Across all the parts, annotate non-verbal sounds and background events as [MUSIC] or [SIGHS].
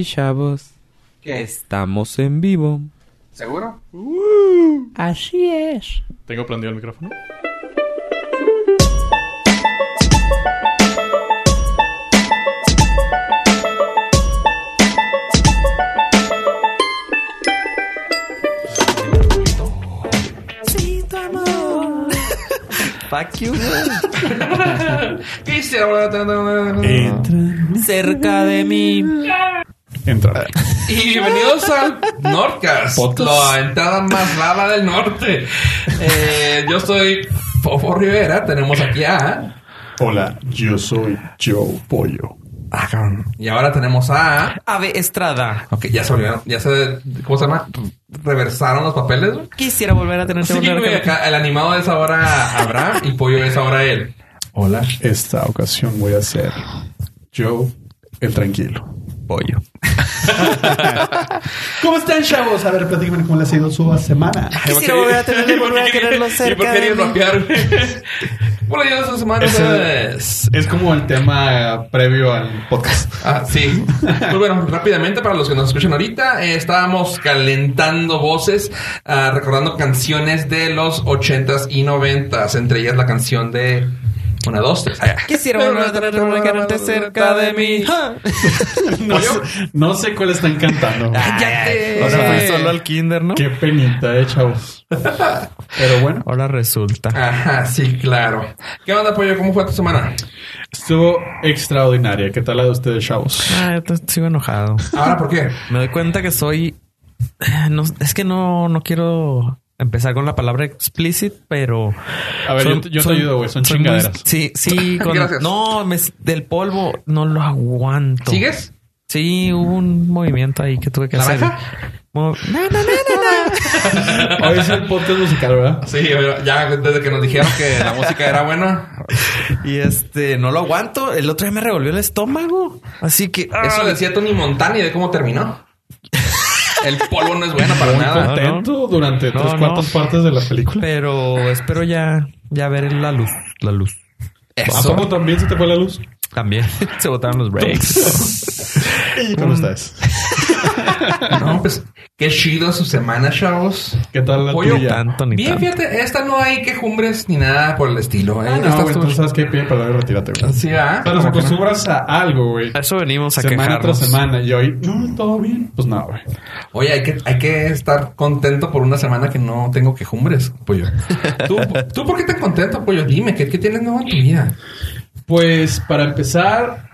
Y chavos, ¿Qué? estamos en vivo. ¿Seguro? Así es. ¿Tengo prendido el micrófono? Fuck you. [LAUGHS] ¿Qué hicieron? Cerca de mí. Entra. Y bienvenidos al Nordcast, Podcast. la entrada más rara del norte. Eh, yo soy Fofo Rivera, tenemos aquí a... Hola, yo soy Joe Pollo. Ah, cabrón. Y ahora tenemos a... Ave Estrada. Ok, ya se olvidaron, ya se... ¿Cómo se llama? Reversaron los papeles. Quisiera volver a tener Sí, güey, acá el animado es ahora Abraham y Pollo es ahora él. Hola, esta ocasión voy a ser Joe el tranquilo. Pollo. [LAUGHS] ¿Cómo están, chavos? A ver, platíquenme cómo les ha ido su semana. Quisiera volver a tener que volver a quererlo ¿Y por cerca qué rapear? Bueno, ya esta semana Ese- es... Es como el tema previo al podcast. Ah, sí. Pues bueno, rápidamente para los que nos escuchan ahorita, eh, estábamos calentando voces, ah, recordando canciones de los ochentas y noventas, entre ellas la canción de una, dos, tres. Ah, ya. Quisiera volver a tener quererte cerca de mí. [LAUGHS] No sé, no sé cuál están cantando. [LAUGHS] O sea, fue solo al kinder, ¿no? Qué penita, eh, chavos. Pero bueno, Ahora resulta. Ajá, sí, claro. ¿Qué onda, Pollo? ¿Cómo fue tu semana? estuvo extraordinaria. ¿Qué tal la de ustedes, chavos? Ah, yo sigo enojado. ¿Ahora por qué? Me doy cuenta que soy. No, es que no, no quiero empezar con la palabra explicit, pero. A ver, yo te- yo te ayudo, güey. Son muy- chingaderas. sí, sí. [LAUGHS] con- Gracias. no, me- del polvo no lo aguanto. ¿Sigues? Sí, hubo un movimiento ahí que tuve que hacer. ¿Naranja? Mo- No, no, no, no, no. Hoy es el podcast musical, ¿verdad? Sí, pero ya desde que nos dijeron que la música era buena, Y este, no lo aguanto. El otro día me revolvió el estómago. Así que. ah, eso decía Tony Montana y de cómo terminó. El polvo no es bueno para Muy nada. contento durante No, tres no. cuartas partes de la película. Pero espero ya, ya ver la luz. La luz. ¿A poco también se te fue la luz? También [LAUGHS] se botaron los breaks. [LAUGHS] ¿Cómo estás? [LAUGHS] No, pues qué chido su semana, chavos. ¿Qué tal la Pollo, tuya? tanto ni Bien, tanto. fíjate, esta no hay quejumbres ni nada por el estilo. ¿eh? Ah, Esta no, güey, estuvo- entonces sabes qué, pide perdón y retírate, güey. Sí, ¿ah? Pero nos Como que no. acostumbras a algo, güey. A eso venimos a Semana quejarnos. tras semana. Y hoy, no, todo bien. Pues no, güey. Oye, hay que, hay que estar contento por una semana que no tengo quejumbres, pollo. ¿Tú, [LAUGHS] ¿tú por qué te contento, pollo? Dime, ¿qué, qué tienes nuevo en tu vida? Pues para empezar,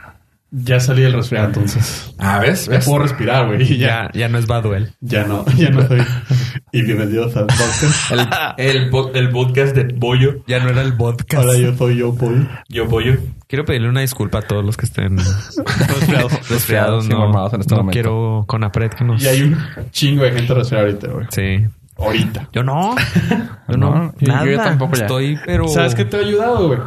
ya salí del resfriado, entonces. Ah, ¿ves? Ya puedo respirar, güey. Ya, Ya, ya no es Baduel. ya no, [LAUGHS] ya no estoy. y bienvenidos al podcast. El, el, po- el podcast de pollo. Ya no era el podcast. Ahora yo soy yo, Paul. Yo, pollo. Quiero pedirle una disculpa a todos los que estén [LAUGHS] resfriados. resfriados, no, en este no momento. quiero con apret que nos... Y hay un chingo de gente resfriada ahorita, güey. Sí. Ahorita. Yo no. [LAUGHS] Yo no. No, yo- nada. yo tampoco ya. Estoy, pero... ¿Sabes qué te ha ayudado, güey?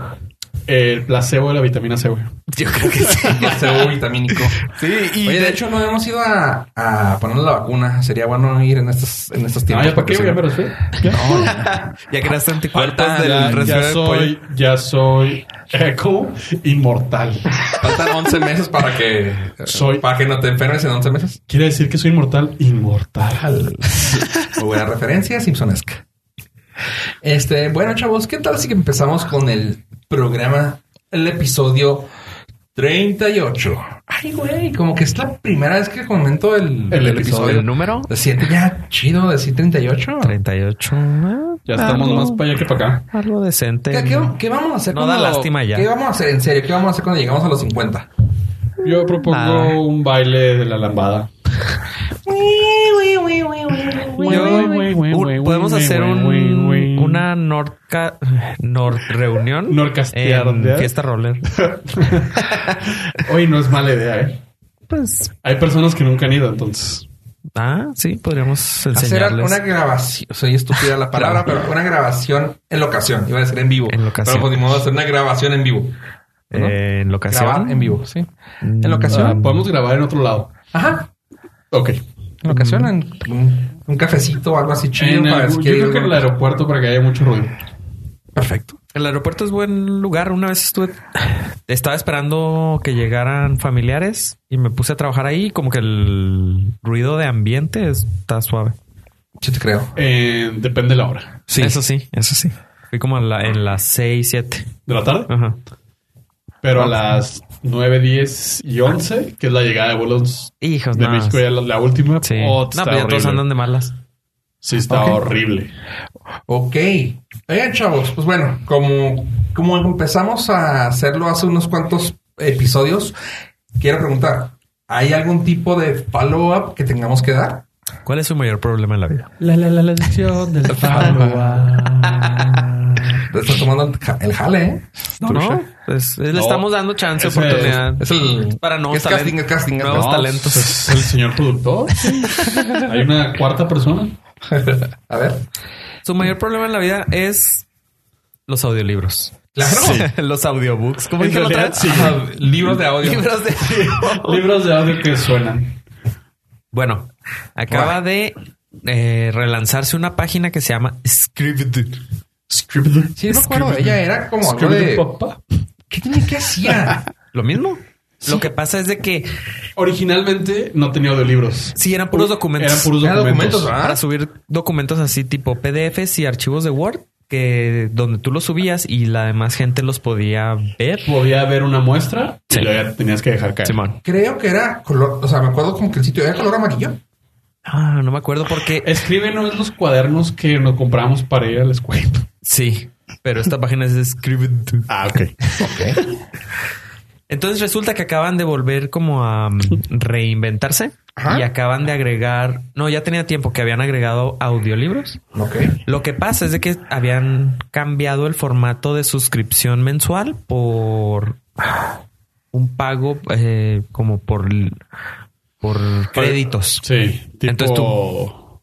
El placebo de la vitamina C, güey. Yo creo que sí. [LAUGHS] Placebo vitamínico. Sí, y Oye, de hecho, no hemos ido a, a ponernos la vacuna. Sería bueno ir en estos, en estos Ah, tiempos. ¿ya para qué? Ya me [LAUGHS] no-. Ya. [LAUGHS] ya creaste anticuerpos Falta- del Ya, soy, ya soy, ¿cómo? Inmortal. Faltan 11 meses para que... Soy- Para que no te enfermes en 11 meses. Quiere decir que soy inmortal. Inmortal. Muy buena referencia, Simpsonesca. Este, bueno, chavos, ¿qué tal si que empezamos con el programa, el episodio 38? Ay, güey, como que es la primera vez que comento el, El episodio. ¿El número? ¿Se siente ya chido decir 38? 38. ah, Ya estamos algo- más para allá que para acá. Algo decente. ¿Qué, qué, qué vamos a hacer No da lástima ya. ¿Qué vamos a hacer en serio? ¿Qué vamos a hacer cuando llegamos a los 50? Yo propongo Nada. un baile de la lambada. Yo- podemos hacer un, una Nordca, Nord reunión Norcastear, en fiesta roller. [LAUGHS] Hoy no es mala idea, ¿eh? Pues, Hay personas que nunca han ido, entonces. ah, sí, podríamos Hacer enseñarles. una grabación. Soy estúpida la palabra, pero una grabación en locación. Iba a decir en vivo. En locación. Pero pues ni modo hacer una grabación en vivo. ¿no? eh, en locación. Grabar en vivo, sí. En Ah, locación. podemos grabar en otro lado. Ajá. Ok. En un, un cafecito o algo así chido En para el- yo creo que en el aeropuerto para que haya mucho ruido. Perfecto. El aeropuerto es buen lugar. Una vez estuve, estaba esperando que llegaran familiares y me puse a trabajar ahí. Como que el ruido de ambiente está suave. Sí te creo. Eh, depende de la hora. Sí, eso sí, eso sí. Fui como en, la- en las 6, 7. ¿De la tarde? Ajá. Pero a las 9, 10 y 11, que es la llegada de vuelos Hijos, de no. México, ya la, la última. Sí. oh, no, está pues ya todos horrible. andan de malas. Sí, está Ok. horrible. Ok. Oigan, chavos, pues bueno, como, como empezamos a hacerlo hace unos cuantos episodios, quiero preguntar, ¿hay algún tipo de follow-up que tengamos que dar? ¿Cuál es su mayor problema en la vida? La, la, la, lección del [LAUGHS] Estás tomando el ja- el jale, ¿eh? No, no. Pues, le No. estamos dando chance, oportunidad. Es el... Para nuevos es casting, talentos. es casting. Nuevos casting. talentos. Es el señor productor. [LAUGHS] Hay una cuarta persona. A ver. Su mayor problema en la vida es los audiolibros. Claro. [LAUGHS] los audiobooks. ¿Cómo En dije otra realidad, vez? sí. Libros de audio. Libros de [LAUGHS] Libros de audio que suenan. Bueno, acaba de eh, relanzarse una página que se llama Scribd. Scribd. Sí, no me acuerdo. Ella era como algo de... papá. ¿Qué tenía que hacía? [LAUGHS] Lo mismo. Lo que pasa es de que Originalmente no tenía audiolibros. sí eran puros documentos. Eran puros documentos. documentos, ¿verdad? para subir documentos así tipo PDFs y archivos de Word que donde tú los subías y la demás gente los podía ver. Podía haber una muestra Sí. y luego ya tenías que dejar caer. Simón. Creo que era color... O sea, me acuerdo como que el sitio era color amarillo. Ah, no me acuerdo porque Escríbenos los cuadernos que nos compramos para ir a la escuela. Sí, pero esta página es Scribd. Ah, ok. Ok. Entonces resulta que acaban de volver como a mm, reinventarse Ajá. y acaban de agregar, no, ya tenía tiempo que habían agregado audiolibros. Ok. Lo que pasa es de que habían cambiado el formato de suscripción mensual por un pago eh, como por por créditos. Sí. Tipo... Entonces tú-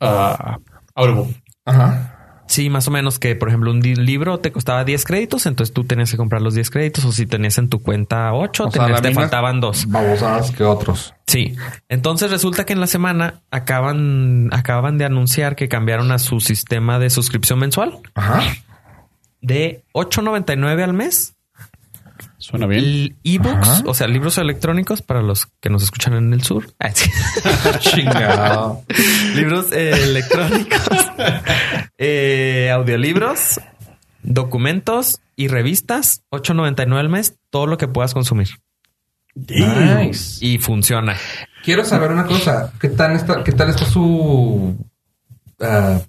ah, Audible. Ajá. Sí, más o menos que, por ejemplo, un libro te costaba 10 créditos, entonces tú tenías que comprar los 10 créditos o si tenías en tu cuenta 8, O sea, la te faltaban dos. Babosadas que otros. Sí. Entonces resulta que en la semana acaban, acaban de anunciar que cambiaron a su sistema de suscripción mensual Ajá. de 8.99 al mes. Suena bien. Ebooks, o sea, libros electrónicos para los que nos escuchan en el sur. Ah. [LAUGHS] Chingado. libros eh, electrónicos, [LAUGHS] eh, audiolibros, documentos y revistas. 8.99 al mes, todo lo que puedas consumir Nice. y funciona. Quiero saber una cosa. ¿Qué tal está, qué tal está su ah,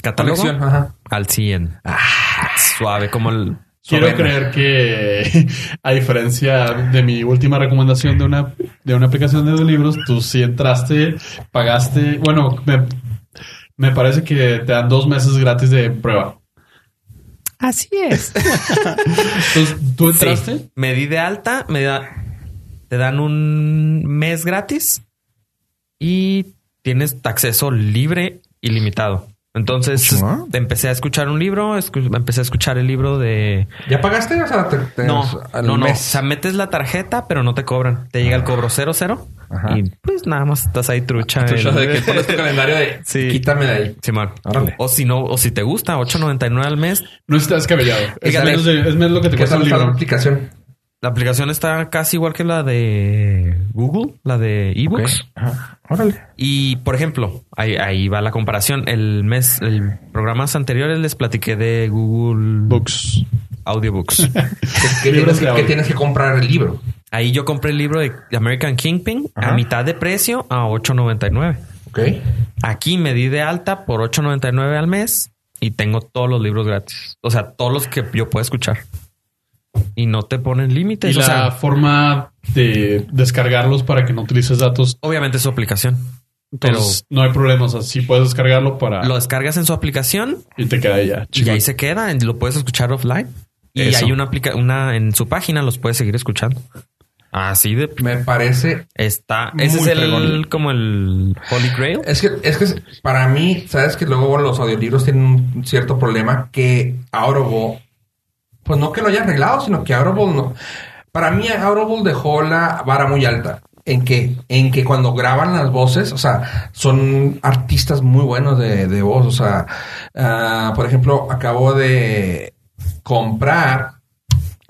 Catálogo? Ajá. al 100. Suave como el Quiero creer que, [LAUGHS] a diferencia de mi última recomendación de una, de una aplicación de libros, tú sí entraste, pagaste. Bueno, me, me parece que te dan dos meses gratis de prueba. Así es. [LAUGHS] Entonces, ¿tú entraste? Sí, me di de alta, me da, te dan un mes gratis y tienes acceso libre y limitado. Entonces empecé a escuchar un libro, escu- empecé a escuchar el libro de ¿Ya pagaste? O sea, te, te- no, al no, no. O sea, metes la tarjeta, pero no te cobran. Te llega el cobro cero cero Ajá. y pues nada más estás ahí trucha. [LAUGHS] El- ya de que pones tu calendario de [LAUGHS] Sí. quítame de ahí. Simón. Órale. O si no, o si te gusta, 8.99 al mes. No está descabellado. Es menos, de- es menos lo que te ¿Qué cuesta está la aplicación? La aplicación está casi igual que la de Google, la de ebooks. Ajá. Órale. Y por ejemplo, ahí, ahí va la comparación. El mes, el programas anteriores les platiqué de Google Books. Audiobooks. [LAUGHS] ¿Qué, tienes, que, tienes que comprar el libro? ahí yo compré el libro de American Kingpin Ajá. a mitad de precio a 8.99. Ok. Aquí me di de alta por 8.99 al mes y tengo todos los libros gratis. O sea, todos los que yo puedo escuchar. Y no te ponen Y límites. O la sea, forma de descargarlos para que no utilices datos. obviamente es su aplicación. Pero Entonces, no hay problema. O sea, sí puedes descargarlo para... lo descargas en su aplicación Y te queda ya. y ahí se queda. Lo puedes escuchar offline. Y Eso. hay una aplica una en su página, los puedes seguir escuchando. Así de Me parece está. Ese es el fregón. como el Holy Grail. Es que, es que para mí, sabes que luego los audiolibros tienen un cierto problema que Audible, pues no que lo haya arreglado, sino que Audible no. Para mí, Audible dejó la vara muy alta. ¿En que En que cuando graban las voces, o sea, son artistas muy buenos de, de voz. O sea, ah, por ejemplo, acabo de comprar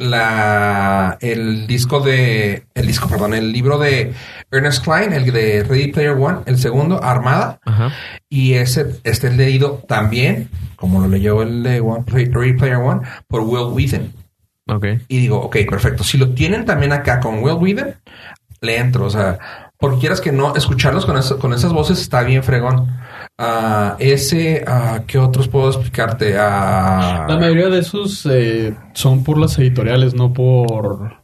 la el disco de el disco, perdón, el libro de Ernest Klein, el de Ready Player One, el segundo, Armada, Ajá. y ese este es leído también, como lo leyó el de One, Ready Player One, por Will Wheaton. Ok. Y digo, ok, perfecto. Si lo tienen también acá con Will Wheaton, le entro. O sea, porque quieras que no, escucharlos con, eso- con esas voces está bien fregón. Ah, ese, ah, ¿qué otros puedo explicarte? Ah, La mayoría de esos eh, son por las editoriales, no por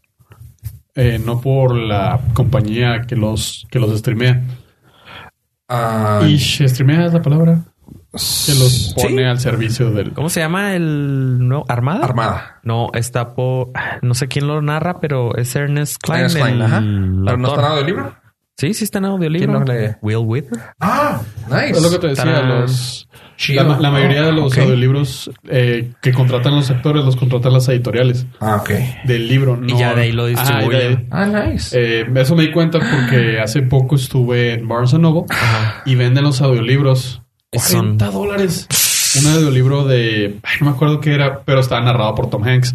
eh, no por la compañía que los que los streamea. ah, Y streamea es la palabra que los pone Sí. al servicio del. ¿Cómo se llama el nuevo Armada? Armada. No, está por no sé quién lo narra, pero es Ernest Klein. Ernest Klein, el ajá. autor. Pero no está nada del libro. Sí, sí está en audiolibro. ¿Quién? Will Wheaton. Ah, nice. Es lo que te decía, Tarán. los, Chido. la, la mayoría de los audiolibros eh, que contratan los actores los contratan las editoriales Ah, ok. del libro. Y ya de ahí lo distribuyen. Ah, nice. Eh, eso me di cuenta porque hace poco estuve en Barnes Noble y venden los audiolibros. Son- 40 dólares. Un audiolibro de... ay, no me acuerdo qué era, pero estaba narrado por Tom Hanks.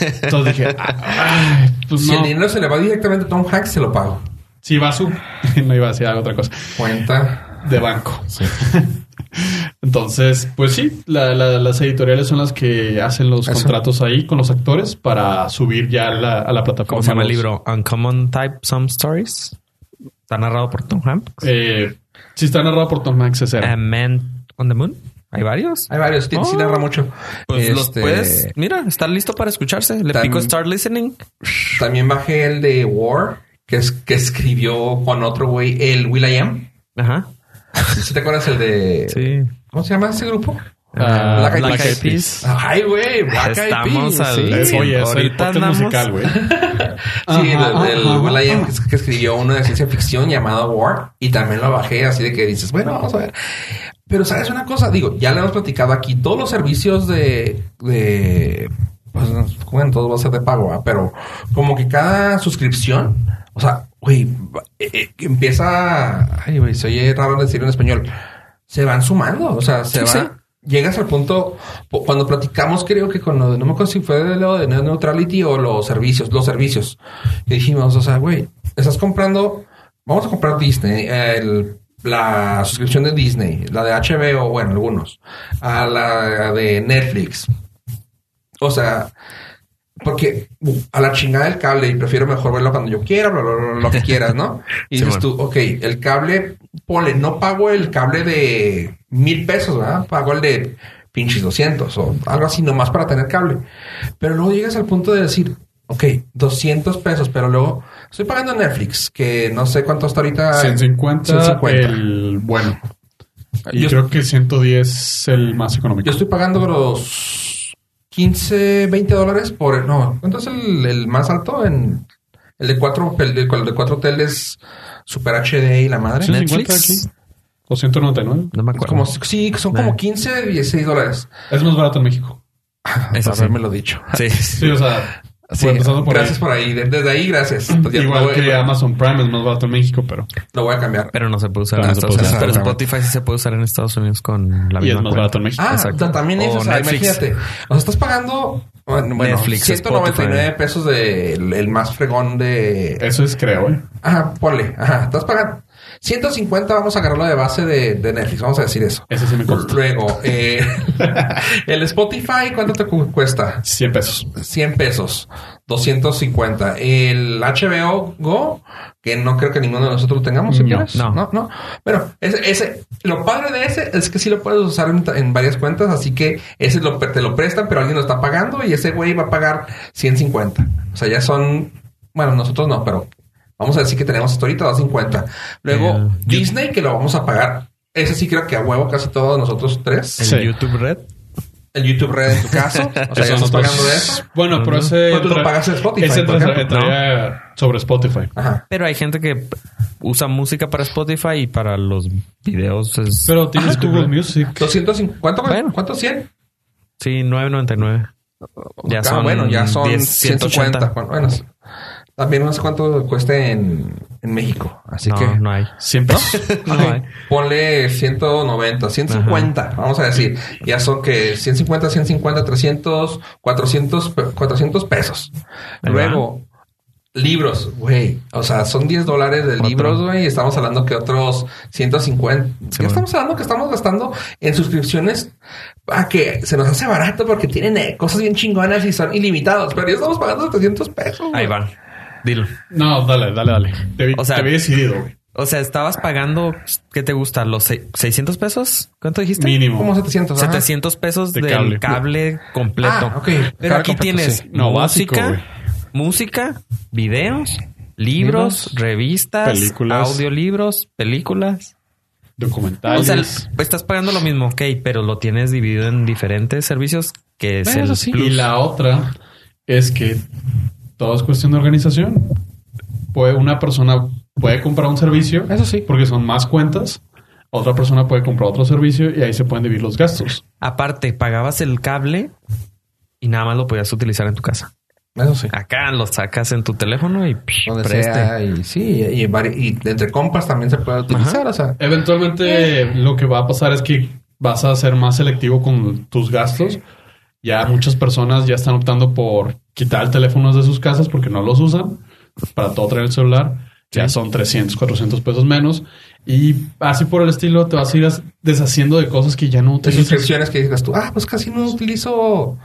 [LAUGHS] Entonces dije, ay, pues si el dinero se le va directamente a Tom Hanks, se lo pago. Si va a su... [LAUGHS] no iba a decir otra cosa. Cuenta. De banco. [LAUGHS] Entonces, pues sí, la- la- las editoriales son las que hacen los Eso. contratos ahí con los actores para subir ya a la, a la plataforma. ¿Cómo se llama el libro? Uncommon Type Some Stories. Está narrado por Tom Hanks. Eh, si está narrado por Tom Hanks, es A Man on the Moon. Hay varios. Hay varios. Sí, sí Oh. narra mucho. Pues los Este, puedes. Mira, está listo para escucharse. Le Tam- pico Start Listening. También bajé el de War, que es que escribió con otro güey, el Will I Am. Ajá. ¿Sí te acuerdas el de... Sí. ¿Cómo se llama ese grupo? Ah, Black Eyed Black Peas. Eyed Peas. Ay, güey, Black Eyed Estamos Peas, al sí. Oye, es el Ahorita andamos- musical, güey. [LAUGHS] Sí, Ajá, del ajá, Will I Am, que, es- que escribió uno de ciencia ficción llamado War y también lo bajé así de que dices, bueno, vamos a ver. Pero sabes una cosa, digo, ya le hemos platicado aquí, todos los servicios de, de pues bueno, todo va a ser de pago, ¿va? pero como que cada suscripción, o sea, güey, eh, eh, empieza, ay, güey, se oye raro decirlo en español, se van sumando, o sea, se Sí, va. sí. Llegas al punto, cuando platicamos, creo que con lo de, no me acuerdo si fue de lo de net neutrality o los servicios, los servicios, que dijimos, o sea, güey, estás comprando, vamos a comprar Disney, el- la suscripción de Disney, la de HBO, bueno, algunos, a la de Netflix. O sea, porque uh, a la chingada del cable y prefiero mejor verlo cuando yo quiera, bla, bla, bla, lo que quieras, ¿no? [LAUGHS] Y dices tú, ok, el cable, ponle, no pago el cable de mil pesos, ¿verdad? Pago el de pinches 200 o algo así nomás para tener cable. Pero luego llegas al punto de decir, ok, 200 pesos, pero luego estoy pagando Netflix, que no sé cuánto está ahorita. 150, 150. el bueno. Y Yo- creo que 110 es el más económico. Yo estoy pagando los 15, 20 dólares por... No, ¿cuánto es el, el más alto? En el de 4 el de, el de cuatro teles Super HD y la madre. 150 Netflix. aquí. O 199. No me acuerdo. como, sí, son como Eh. 15, 16 dólares. Es más barato en México. Eso sí. haberme lo dicho. Sí. Sí, o sea, Sí, por gracias ahí. por ahí. De- Desde ahí, gracias. Pues Igual voy, que Amazon Prime es más barato en México, pero lo voy a cambiar. Pero no se puede usar Pero en no Estados Unidos. Pero Spotify sí se puede usar en Estados Unidos con la y es misma más cuenta. barato en México. Ah, Exacto. ta- también es, O o sea, Netflix. imagínate. O sea, estás pagando, bueno, bueno, Netflix, 199 Spotify. pesos de el, el más fregón de... Eso es, creo, ¿eh? Ajá, ponle. Ajá, estás pagando 150, vamos a agarrarlo de base de, de Netflix, vamos a decir eso. Ese sí me costó. Luego, eh, [LAUGHS] el Spotify, ¿cuánto te cu- cuesta? 100 pesos. 100 pesos, 250. El HBO Go, que no creo que ninguno de nosotros lo tengamos, ¿sí No, quieres? no. no, no. Bueno, ese, ese, lo padre de ese es que sí lo puedes usar en, en varias cuentas, así que ese lo, te lo prestan, pero alguien lo está pagando y ese güey va a pagar 150. O sea, ya son, bueno, nosotros no, pero vamos a decir que tenemos hasta ahorita 250. Luego, Eh, Disney, que lo vamos a pagar. Ese sí creo que a huevo casi todos nosotros tres. El Sí. YouTube Red. El YouTube Red en tu caso. [LAUGHS] O sea, ya estás pagando de eso. Bueno, pero ese. Pero tú lo pagas en Spotify, Ese por entra- ejemplo, entraría sobre Spotify. Ajá. Pero hay gente que usa música para Spotify y para los videos es... Pero tienes Google Music. 250. ¿Cuánto? Bueno. ¿Cuánto? 100. sí, 9.99. Ya Ah, son bueno, ya son 10, 150. 180. Bueno, bueno, También no sé cuánto cueste en, en México. Así no, que no hay. Siempre. [LAUGHS] No Ok, hay. Ponle 190, 150, vamos a decir. Ya son que 150, 150, 300, 400, pe- 400 pesos. Ahí Luego, libros, güey. O sea, son 10 dólares de Otro. libros, güey. y Estamos hablando que otros 150. Sí, bueno. estamos hablando que estamos gastando en suscripciones a que se nos hace barato porque tienen eh, cosas bien chingonas y son ilimitados. Pero ya estamos pagando 300 pesos. Ahí güey. Dilo. No, dale, dale, dale. Te vi, O sea- te vi decidido, güey. O sea, estabas pagando, ¿qué te gusta? ¿Los se- 600 pesos? ¿Cuánto dijiste? Mínimo. Como 700. ajá. 700 pesos De del cable. cable, completo. Ah, ok. Pero Cable aquí completo, tienes sí. No, básico, música, música, videos, libros, Libros, revistas, películas. audiolibros, películas. Documentales. O sea, estás pagando lo mismo, ok, pero lo tienes dividido en diferentes servicios que es el sí. plus. Y la otra es que todo es cuestión de organización. Puede, una persona puede comprar un servicio, Eso sí. porque son más cuentas. Otra persona puede comprar otro servicio y ahí se pueden dividir los gastos. Aparte, pagabas el cable y nada más lo podías utilizar en tu casa. Eso sí. Acá lo sacas en tu teléfono y psh, donde preste. sea y sí y, y entre compas también se puede utilizar o sea Eventualmente lo que va a pasar es que vas a ser más selectivo con tus gastos. Ya muchas personas ya están optando por quitar teléfonos de sus casas porque no los usan. Para todo traer el celular. Ya son 300, 400 pesos menos. Y así por el estilo te vas a ir deshaciendo de cosas que ya no de utilizas. suscripciones que digas tú ah pues casi no utilizo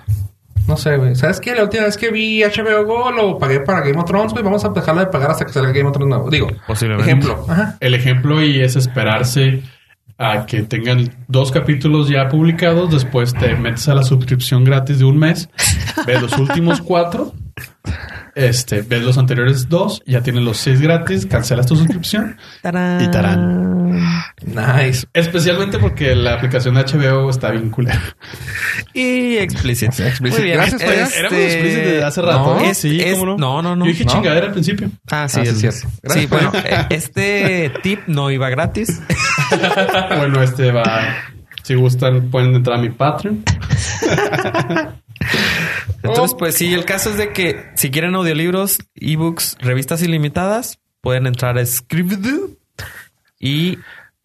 no sé güey sabes qué la última vez que vi HBO Go lo pagué para Game of Thrones güey vamos a dejarla de pagar hasta que salga Game of Thrones nuevo digo Posiblemente. ejemplo ajá El ejemplo y es esperarse a que tengan dos capítulos ya publicados. Después te metes a la suscripción gratis de un mes, ves los últimos cuatro, este, ves los anteriores dos, ya tienes los seis gratis, cancelas tu suscripción. ¡Tarán! Y tarán. Nice Especialmente porque la aplicación de HBO está bien culera. Y explícito. [LAUGHS] explícito. Muy bien. Gracias. Este, Éramos explícitos desde hace rato. no, ¿eh? es- sí, es- ¿cómo no? no, no, no. Yo dije No. chingadera al principio. Ah, sí, Ah, el- cierto. Sí, bueno, eh, este tip no iba gratis. [LAUGHS] bueno, este va. Si gustan, pueden entrar a mi Patreon. [LAUGHS] Entonces, pues sí, el caso es de que si quieren audiolibros, ebooks, revistas ilimitadas, pueden entrar a Scribd y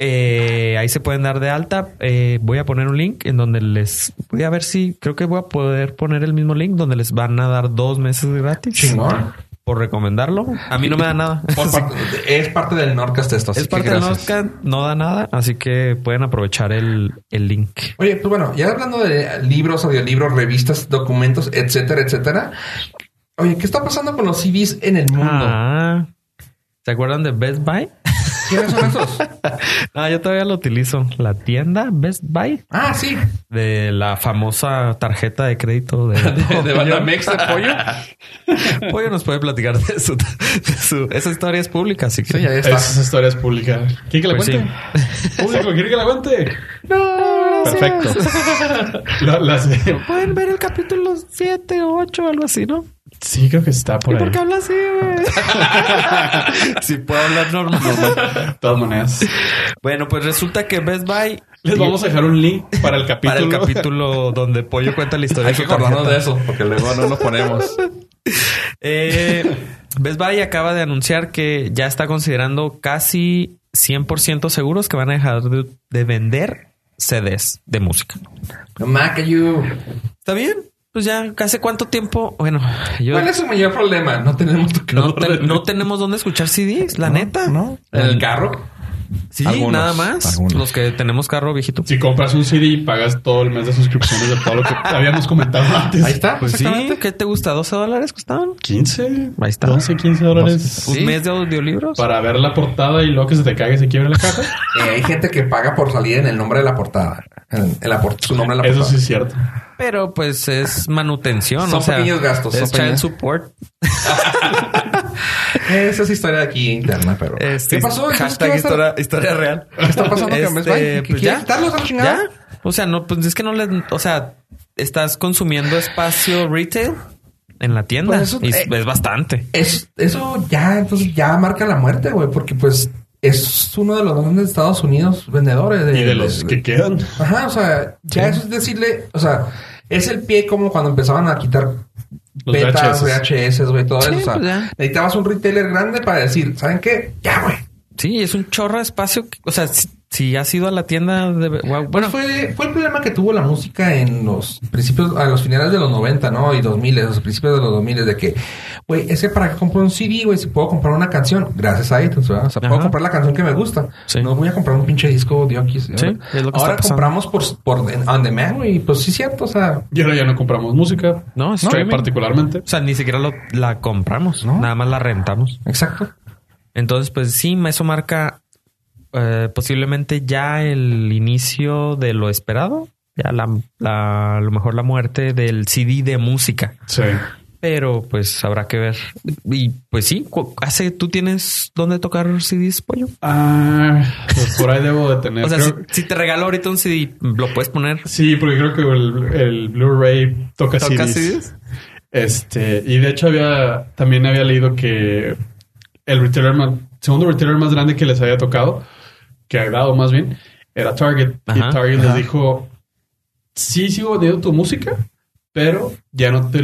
eh, ahí se pueden dar de alta. Eh, voy a poner un link en donde les voy a ver si creo que voy a poder poner el mismo link donde les van a dar dos meses gratis chingón por recomendarlo. A mí no me da nada. Parte- [LAUGHS] es parte del Nordcast esto así Es que parte del. Nordcast, no da nada, así que pueden aprovechar el, el link. Oye, pues bueno, ya hablando de libros, audiolibros, revistas, documentos, etcétera, etcétera. Oye, ¿qué está pasando con los CDs en el mundo? Ah, ¿se acuerdan de Best Buy? ¿Quiénes son esos? [LAUGHS] Ah, yo todavía lo utilizo. La tienda Best Buy ah, sí. de la famosa tarjeta de crédito de, [LAUGHS] De Banamex de pollo. [LAUGHS] Pollo nos puede platicar de su, de su- esa historia es pública, así que Sí, ahí está. Esa historia es pública. ¿Quiere que la Pues cuente? Público, ¿quiere que la cuente? no, Perfecto. [LAUGHS] La- las- [LAUGHS] Pueden ver el capítulo 7 o 8 algo así, ¿no? sí, creo que está por ¿Y ahí. por qué habla así, güey? [LAUGHS] si puedo hablar normal. De todas maneras. Bueno, pues resulta que Best Buy Les vamos a dejar un link para el capítulo. para el capítulo donde Pollo cuenta la historia Hay que acordarnos de eso, porque luego no nos ponemos. Eh, Best Buy acaba de anunciar que ya está considerando casi 100% seguros que van a dejar de, de vender CDs de música. Mac, you. ¿Está bien? Pues ya, ¿hace cuánto tiempo? Bueno, yo ¿Cuál es su mayor problema? No tenemos no, te- no tenemos dónde escuchar CDs, la neta. ¿No? ¿En el carro? Sí, Algunos, nada más. algunos. Los que tenemos carro viejito. Si compras un CD y pagas todo el mes de suscripciones de todo lo que [LAUGHS] habíamos comentado antes. Ahí está. Pues sí. ¿qué te gusta? ¿12 dólares costaban? 15, Ahí está. 12, 15 dólares. ¿Un Sí. mes de audiolibros? Para ver la portada y luego que se te caiga y se quiebre la caja. [LAUGHS] Eh, hay gente que paga por salir en el nombre de la portada. En, en la por- su nombre en la Eso portada. sí es cierto. Pero pues es manutención. Son o sea, pequeños gastos, Es son child pequeños. support. [LAUGHS] Esa es historia de aquí interna, pero. Este, ¿Qué pasó? Hashtag ¿qué va a estar- historia, historia real. ¿Qué está pasando Buy? ¿Que pues quiere ya. quitarlos a la chingada? Ya. O sea, no, pues es que no les, o sea, estás consumiendo espacio retail en la tienda. Pues eso- y eh, es bastante. Es, eso ya, entonces ya marca la muerte, güey, porque pues es uno de los grandes de Estados Unidos vendedores de, Y de los que quedan. Ajá, o sea, ya eso es decirle, o sea, es el pie como cuando empezaban a quitar Los betas, VHS. Güey, todo Sí, eso. O sea, pues necesitabas un retailer grande para decir, ¿saben qué? Ya, güey. Sí, es un chorro de espacio. que- O sea, si, has ido a la tienda de... wow, Bueno, fue, fue el problema que tuvo la música en los principios, a los finales de los 90, ¿no? Y 2000, los principios de los 2000, de que, güey, ese para que compro un CD, güey, si puedo comprar una canción, gracias a iTunes, ¿verdad? O sea, puedo comprar la canción que me gusta. Sí. No voy a comprar un pinche disco de aquí. Sí, es lo que Ahora compramos por, por on demand, güey, y pues sí, cierto, o sea, Y ahora ya no compramos música. no, streaming. particularmente. O sea, ni siquiera lo- la compramos, ¿No? Nada más la rentamos. exacto. Entonces, pues sí, eso marca eh, posiblemente ya el inicio de lo esperado. Ya la, la- a lo mejor la muerte del CD de música. Sí. Pero pues habrá que ver. Y pues sí, hace, ¿tú tienes dónde tocar CDs, pollo? Ah, pues por ahí debo de tener. [LAUGHS] O sea, si, te regalo ahorita un CD, ¿lo puedes poner? Sí, porque creo que el, el Blu-ray toca, ¿Toca CDs. CDs? Este, y de hecho había, también había leído que el retailer más, segundo retailer más grande que les había tocado, que ha dado más bien, era Target. Ajá, y Target ajá. les dijo, sí sigo vendiendo tu música, pero ya no te,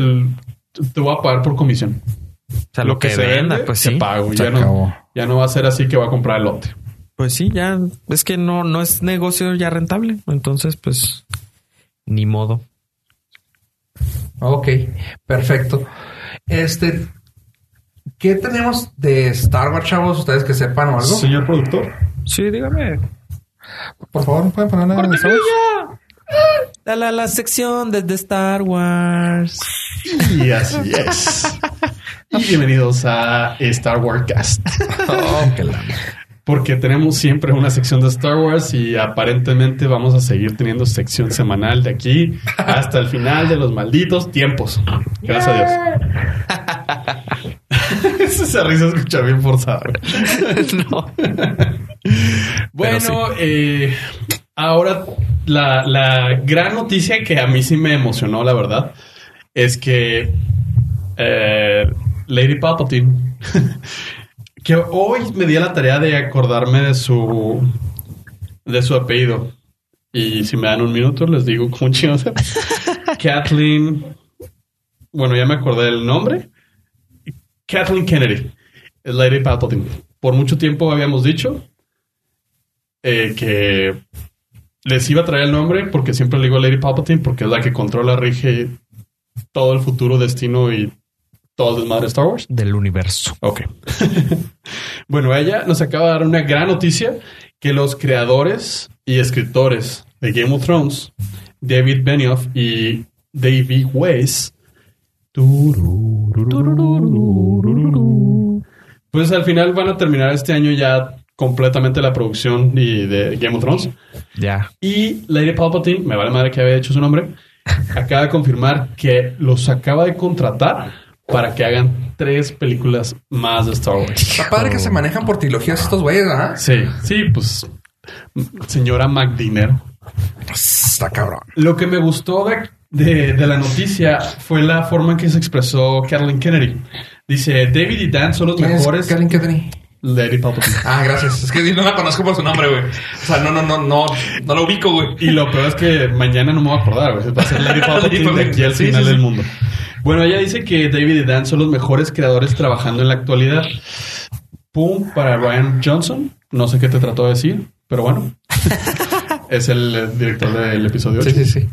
te voy a pagar por comisión. O sea, lo, que, se venda, vende, pues sí. pago. Se Ya no, ya no va a ser así que va a comprar el lote. Pues sí, ya es que no, no es negocio ya rentable. Entonces, pues ni modo. Ok, perfecto. Este, ¿qué tenemos de Star Wars, chavos? Ustedes que sepan o algo. Señor productor. Sí, dígame. Por favor, ¿me pueden poner nada de Star Wars? La, la, la sección desde Star Wars. Y así es. Y [LAUGHS] bienvenidos a Star Wars Cast. Oh, la- Porque tenemos siempre una sección de Star Wars y aparentemente vamos a seguir teniendo sección semanal de aquí hasta el final de los malditos tiempos. Gracias a Dios. [LAUGHS] Esa risa escucha bien forzada. [LAUGHS] no. Bueno, eh, ahora la, la gran noticia que a mí sí me emocionó, la verdad, es que eh, Lady Palpatine, [LAUGHS] que hoy me di a la tarea de acordarme de su de su apellido. Y si me dan un minuto, les digo cómo [LAUGHS] chingados. Kathleen. Bueno, ya me acordé del nombre. Kathleen Kennedy. Es Lady Palpatine. Por mucho tiempo habíamos dicho eh, que les iba a traer el nombre porque siempre le digo Lady Palpatine porque es la que controla, rige todo el futuro, destino y todo el de Star Wars. Del universo. Ok. [LAUGHS] bueno, ella nos acaba de dar una gran noticia que los creadores y escritores de Game of Thrones, David Benioff y David Weiss, pues al final van a terminar este año ya completamente la producción y de Game of Thrones. Ya. Y Lady Palpatine, me vale madre que había hecho su nombre, [LAUGHS] acaba de confirmar que los acaba de contratar para que hagan tres películas más de Star Wars. Está padre que se manejan por trilogías estos güeyes, ¿ah? Sí, sí, pues señora McDinner. Está cabrón. Lo que me gustó de, de- de la noticia fue la forma en que se expresó Kathleen Kennedy. Dice, David y Dan son los ¿Quién es mejores. Kathleen Kennedy? Lady Palpatine. [LAUGHS] Ah, gracias. Es que no la conozco por su nombre, güey. O sea, no, no, no, no, no lo ubico, güey. Y lo peor es que mañana no me voy a acordar, güey. Va a ser Lady [LAUGHS] Palpatine de aquí al Sí, final sí, sí. del mundo. Bueno, ella dice que David y Dan son los mejores creadores trabajando en la actualidad. Pum para Ryan Johnson. No sé qué te trató de decir, pero bueno. [LAUGHS] es el eh, director del episodio 8. Sí, sí, sí.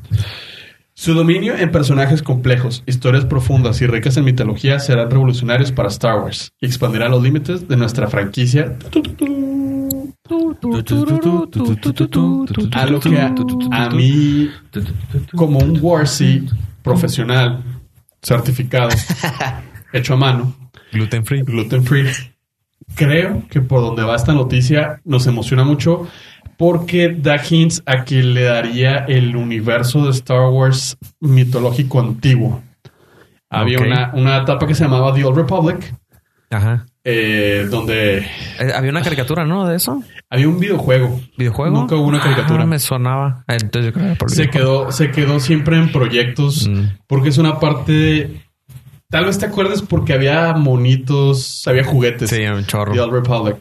Su dominio en personajes complejos, historias profundas y ricas en mitología serán revolucionarios para Star Wars y expandirán los límites de nuestra franquicia. A lo que a, a mí, como un Warsy profesional, certificado, [LAUGHS] hecho a mano, Gluten free. gluten free, creo que por donde va esta noticia nos emociona mucho porque da hints a que le daría el universo de Star Wars mitológico antiguo. Había una, una etapa que se llamaba The Old Republic, Ajá. Eh, donde Eh, había una caricatura, ¿no? De eso. había un videojuego. ¿Videojuego? Nunca hubo una caricatura. Ah, me sonaba. Entonces yo creo que era por Se quedó, se quedó siempre en proyectos Mm. porque es una parte. Tal vez te acuerdes porque había monitos, había juguetes. Sí, un chorro. The Old Republic.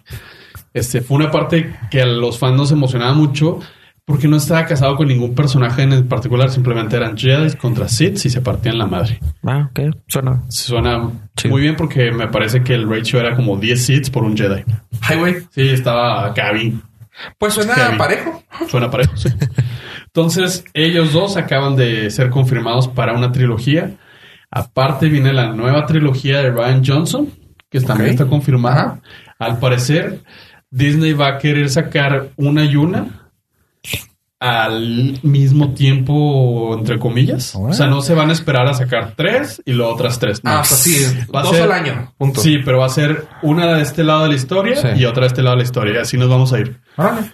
Este fue una parte que a los fans nos emocionaba mucho, porque no estaba casado con ningún personaje en el particular, simplemente eran Jedi contra Sith y se partían la madre. Ah, ok. Suena. Suena Chido. muy bien porque me parece que el ratio era como 10 Siths por un Jedi. Ay, güey. Sí, estaba Gaby. Pues suena parejo. Suena parejo, sí. Entonces, ellos dos acaban de ser confirmados para una trilogía. Aparte viene la nueva trilogía de Ryan Johnson, que también está confirmada. Ajá. Al parecer, Disney va a querer sacar una y una al mismo tiempo, entre comillas. O sea, no se van a esperar a sacar tres y luego otras tres. No. Ah, o sea, sí. Va a Dos ser- al año. Punto. Sí, pero va a ser una de este lado de la historia Sí. y otra de este lado de la historia. Y así nos vamos a ir. Órale.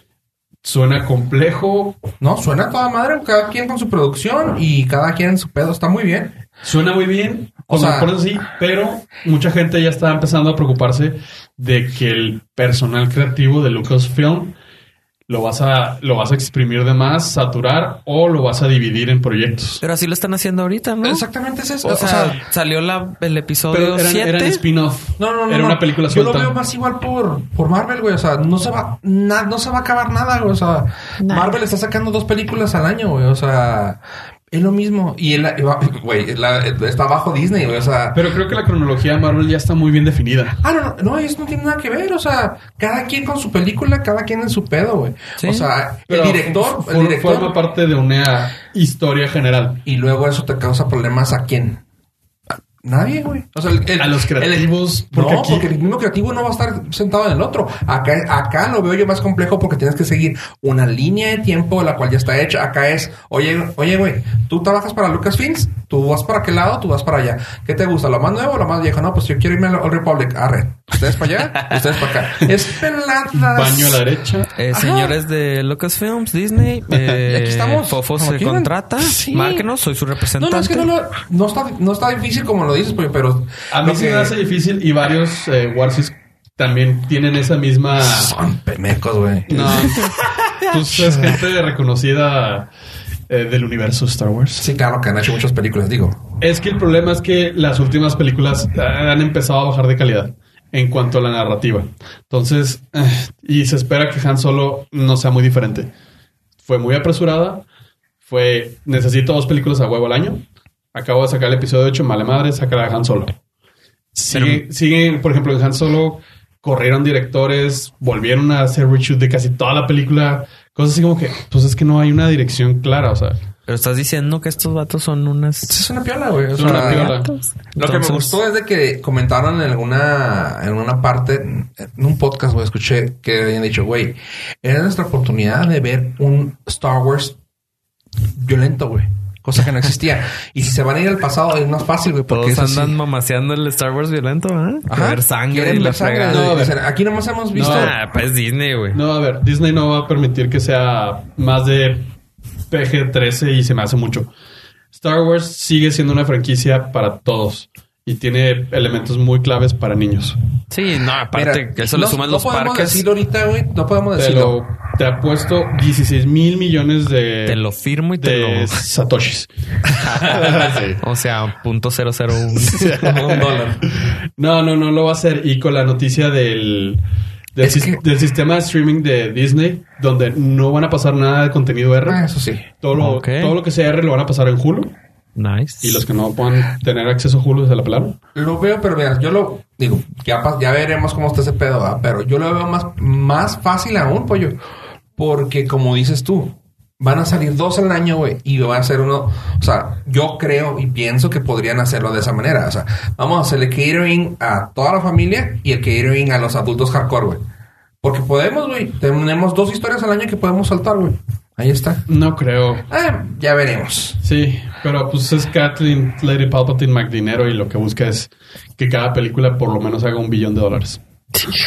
Suena complejo, No, suena a toda madre. Cada quien con su producción y cada quien en su pedo. Está muy bien. Suena muy bien, O o sea, por así, pero mucha gente ya está empezando a preocuparse de que el personal creativo de Lucasfilm lo vas a lo vas a exprimir de más, saturar o lo vas a dividir en proyectos. Pero así lo están haciendo ahorita, ¿no? Exactamente es eso. O sea, salió la, el episodio Pero eran, 7. eran spin-off. No, no, no. Era no. una película Yo lo veo más igual por, por Marvel, güey. O sea, no se va, na- no se va a acabar nada, güey. O sea, Marvel está sacando dos películas al año, güey. O sea, es lo mismo. Y el, [LAUGHS] güey, la- está bajo Disney, güey. O sea, Pero creo que la cronología de Marvel ya está muy bien definida. Ah, no, no, no, eso no tiene nada que ver. O sea, cada quien con su película, cada quien en su pedo, güey. Sí. O sea, Pero el director, el director. forma parte de una historia general. Y luego eso te causa problemas a quién? Nadie, güey. O sea, el- el- A los creativos, el- porque no, aquí- porque el mismo creativo no va a estar sentado en el otro. Acá, acá lo veo yo más complejo porque tienes que seguir una línea de tiempo la cual ya está hecha. Acá es, oye, oye, güey, tú trabajas para Lucasfilms, tú vas para aquel lado, tú vas para allá. ¿Qué te gusta? ¿Lo más nuevo o lo más viejo? No, pues yo quiero irme al Old Republic. Arre. Ustedes para allá, [LAUGHS] ustedes para acá. Es peladas. Baño a la derecha. Eh, señores de Lucasfilms, Disney, [LAUGHS] eh, Aquí estamos, Fofo se contrata. Sí. Márquenos, soy su No, representante. no, es que no, lo- no, está, no está difícil como lo dices, pollo, pero... A mí se que- me hace difícil y varios eh, Warsis también tienen esa misma... Son pemecos, güey. No, [LAUGHS] pues es gente reconocida eh, del universo Star Wars. Sí, claro, que han hecho muchas películas, digo. Es que el problema es que las últimas películas eh, han empezado a bajar de calidad en cuanto a la narrativa. Entonces, eh, y se espera que Han Solo no sea muy diferente. Fue muy apresurada. Fue, necesito dos películas a huevo al año. Acabo de sacar el episodio 8, mala madre, sacar a Han Solo. Sigue- siguen, por ejemplo, en Han Solo corrieron directores, volvieron a hacer reshoot de casi toda la película. Cosas así como que, pues es que no hay una dirección clara, o sea, Pero estás diciendo que estos vatos son unas... Es una piola, güey. es una piola. Lo que me gustó es de que comentaron en alguna, en una parte, en un podcast, güey, escuché que habían dicho, güey, era nuestra oportunidad de ver un Star Wars violento, güey. Cosa que no existía. y si se van a ir al pasado es más fácil, güey, porque Todos andan mamaseando el Star Wars violento, ¿eh? Ajá. ver sangre y la sangre. No, a ver. Aquí nomás hemos visto... Ah, pues Disney, güey. No, a ver, Disney no va a permitir que sea más de PG-13 y se me hace mucho. Star Wars sigue siendo una franquicia para todos y tiene elementos muy claves para niños. Sí, no, aparte Mira, que eso no, le suman no los podemos parques. decirlo ahorita, güey. No podemos Te decirlo. lo te apuesto 16 mil millones de, Te lo firmo y te de lo... satoshis. [LAUGHS] Sí. O sea, punto cero cero uno. [LAUGHS] un dólar. No, no, no lo va a hacer. Y con la noticia del, del, que- sistema de streaming de Disney, donde no van a pasar nada de contenido R. Ah, eso sí. Todo lo, Ok. todo lo que sea R lo van a pasar en Hulu. Nice. Y los que no puedan tener acceso a Hulu se la pelaron. Lo veo, pero mira, yo lo digo, ya, ya veremos cómo está ese pedo, ¿verdad? pero yo lo veo más, más fácil aún, pollo. Porque como dices tú, van a salir dos al año, güey, y va a ser uno, o sea, yo creo y pienso que podrían hacerlo de esa manera. O sea, vamos a hacerle catering a toda la familia y el catering a los adultos hardcore, güey. Porque podemos, güey. Tenemos dos historias al año que podemos saltar, güey. Ahí está. No creo. Ah, ya veremos. Sí, pero pues es Kathleen Lady Palpatine McDinero y lo que busca es que cada película por lo menos haga un billón de dólares.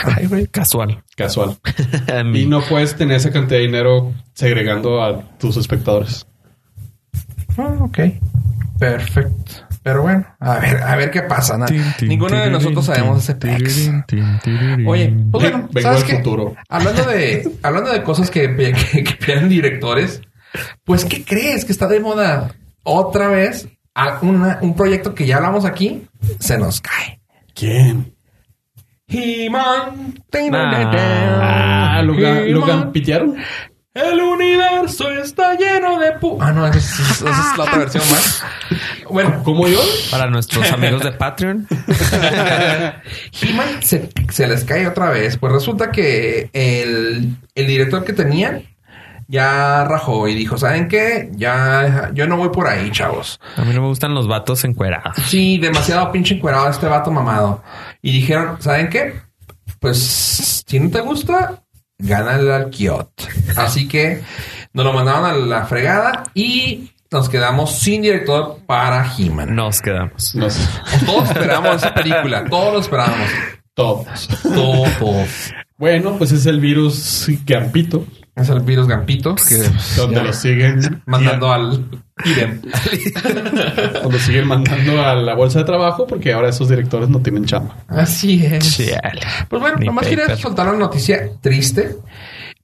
Ay, güey, casual. Casual. [LAUGHS] Y no puedes tener esa cantidad de dinero segregando a tus espectadores. Ah, ok. Perfecto. Pero bueno, a ver, a ver qué pasa. na- Tin, tin, Ninguno de nosotros sabemos ese pex. Oye, pues bueno, vengo ¿sabes del qué? futuro. Hablando de, [LAUGHS] hablando de cosas que, que, que directores, pues, ¿qué crees? Que está de moda otra vez a una- un proyecto que ya hablamos aquí, se nos cae. ¿Quién? He-Man. Ah, Ah, Logan, He-Man. Logan pitearon. El universo está lleno de pu... Ah, no, esa es, esa es la [LAUGHS] otra versión más. Bueno, ¿Cómo yo? Para nuestros amigos de Patreon. [LAUGHS] He-Man se, se les cae otra vez. Pues resulta que el, el director que tenían ya rajó y dijo, ¿saben qué? Ya, yo no voy por ahí, chavos. A mí no me gustan los vatos encuerados. Sí, demasiado pinche encuerado este vato mamado. Y dijeron, ¿saben qué? Pues si no te gusta, gánale al Kiot. Así que nos lo mandaron a la fregada y nos quedamos sin director para He-Man. Nos quedamos. Todos esperamos esa película, todos lo esperábamos. Todos. Todos. Bueno, pues es el virus Gampito, Es el virus Gampito que [LAUGHS] donde ya lo siguen mandando al IDEM. Lo [LAUGHS] siguen mandando a la bolsa de trabajo porque ahora esos directores no tienen chamba. Así es. Pues bueno, Ni nomás quería paper. soltar una noticia triste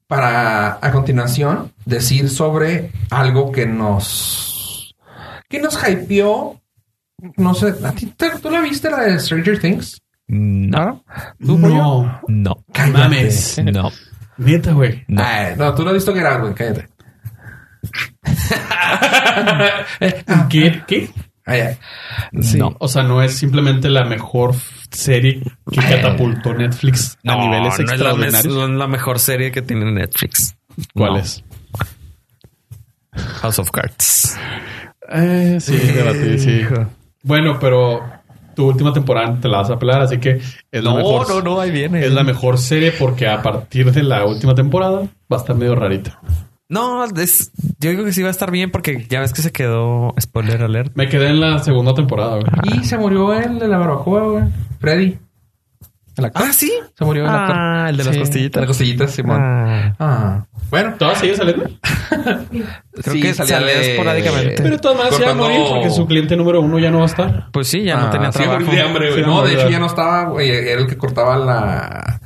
para a continuación decir sobre algo que nos que nos hypeó. No sé, ¿a ti te- ¿tú la viste la de Stranger Things? No. No, No. Cállate. mames. No. Neta, güey. No. Ay, no, tú no has visto que güey, cállate. [LAUGHS] ¿Qué? ¿Qué? Ay, ay. No. O sea, no es simplemente la mejor serie que catapultó Netflix a No, niveles no es, la, extraordinarios. no es la mejor serie que tiene Netflix. ¿Cuál No. es? House of Cards. Eh, sí, debatí, sí. Bueno, pero tu última temporada te la vas a pelar, así que es la mejor. no, ahí viene. Es la mejor serie porque a partir de la última temporada va a estar medio rarita. No, es, yo digo que sí va a estar bien porque ya ves que se quedó spoiler alert. Me quedé en la segunda temporada, güey. Y se murió el de la barbacoa, güey. Freddy. El actor. Ah, sí. Se murió el actor. Ah, el de las Sí, costillitas. de las costillitas, Simón. Ah. Ah. Bueno, ¿Todavía sigue saliendo? [LAUGHS] Creo Sí, que salía de- esporádicamente. Pero todas maneras se va a morir porque su cliente número uno ya no va a estar. Pues sí, ya no Ah, tenía sí, trabajo. morí de hambre, güey. Sí, no, de hecho ya no estaba, güey. Era el que cortaba la.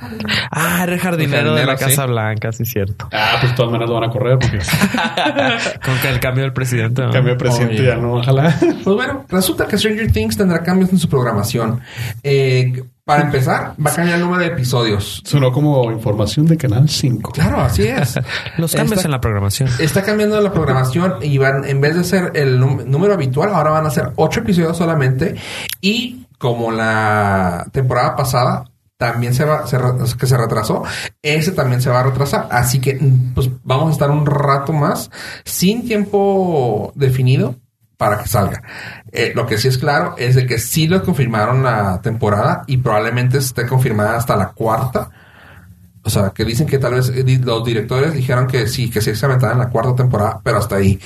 Ah, era el jardinero El de la Casa sí. Blanca, sí, cierto. Ah, pues todas maneras lo van a correr porque [LAUGHS] Con que el cambio del presidente. ¿no? cambio de presidente Oye. ya no, ojalá. Pues bueno, resulta que Stranger Things tendrá cambios en su programación. Eh, para empezar, va a cambiar el número de episodios. Sonó como información de Canal 5. Claro, así es. [LAUGHS] Los cambios Está- en la programación. Está cambiando la programación y van, en vez de ser el número habitual, ahora van a ser ocho episodios solamente. Y como la temporada pasada también se va, se que se retrasó, ese también se va a retrasar. Así que, pues vamos a estar un rato más sin tiempo definido para que salga. Eh, lo que sí es claro es de que sí lo confirmaron la temporada y probablemente esté confirmada hasta la cuarta. O sea, que dicen que tal vez eh, los directores dijeron que sí, que sí se aventaban la cuarta temporada, pero hasta ahí.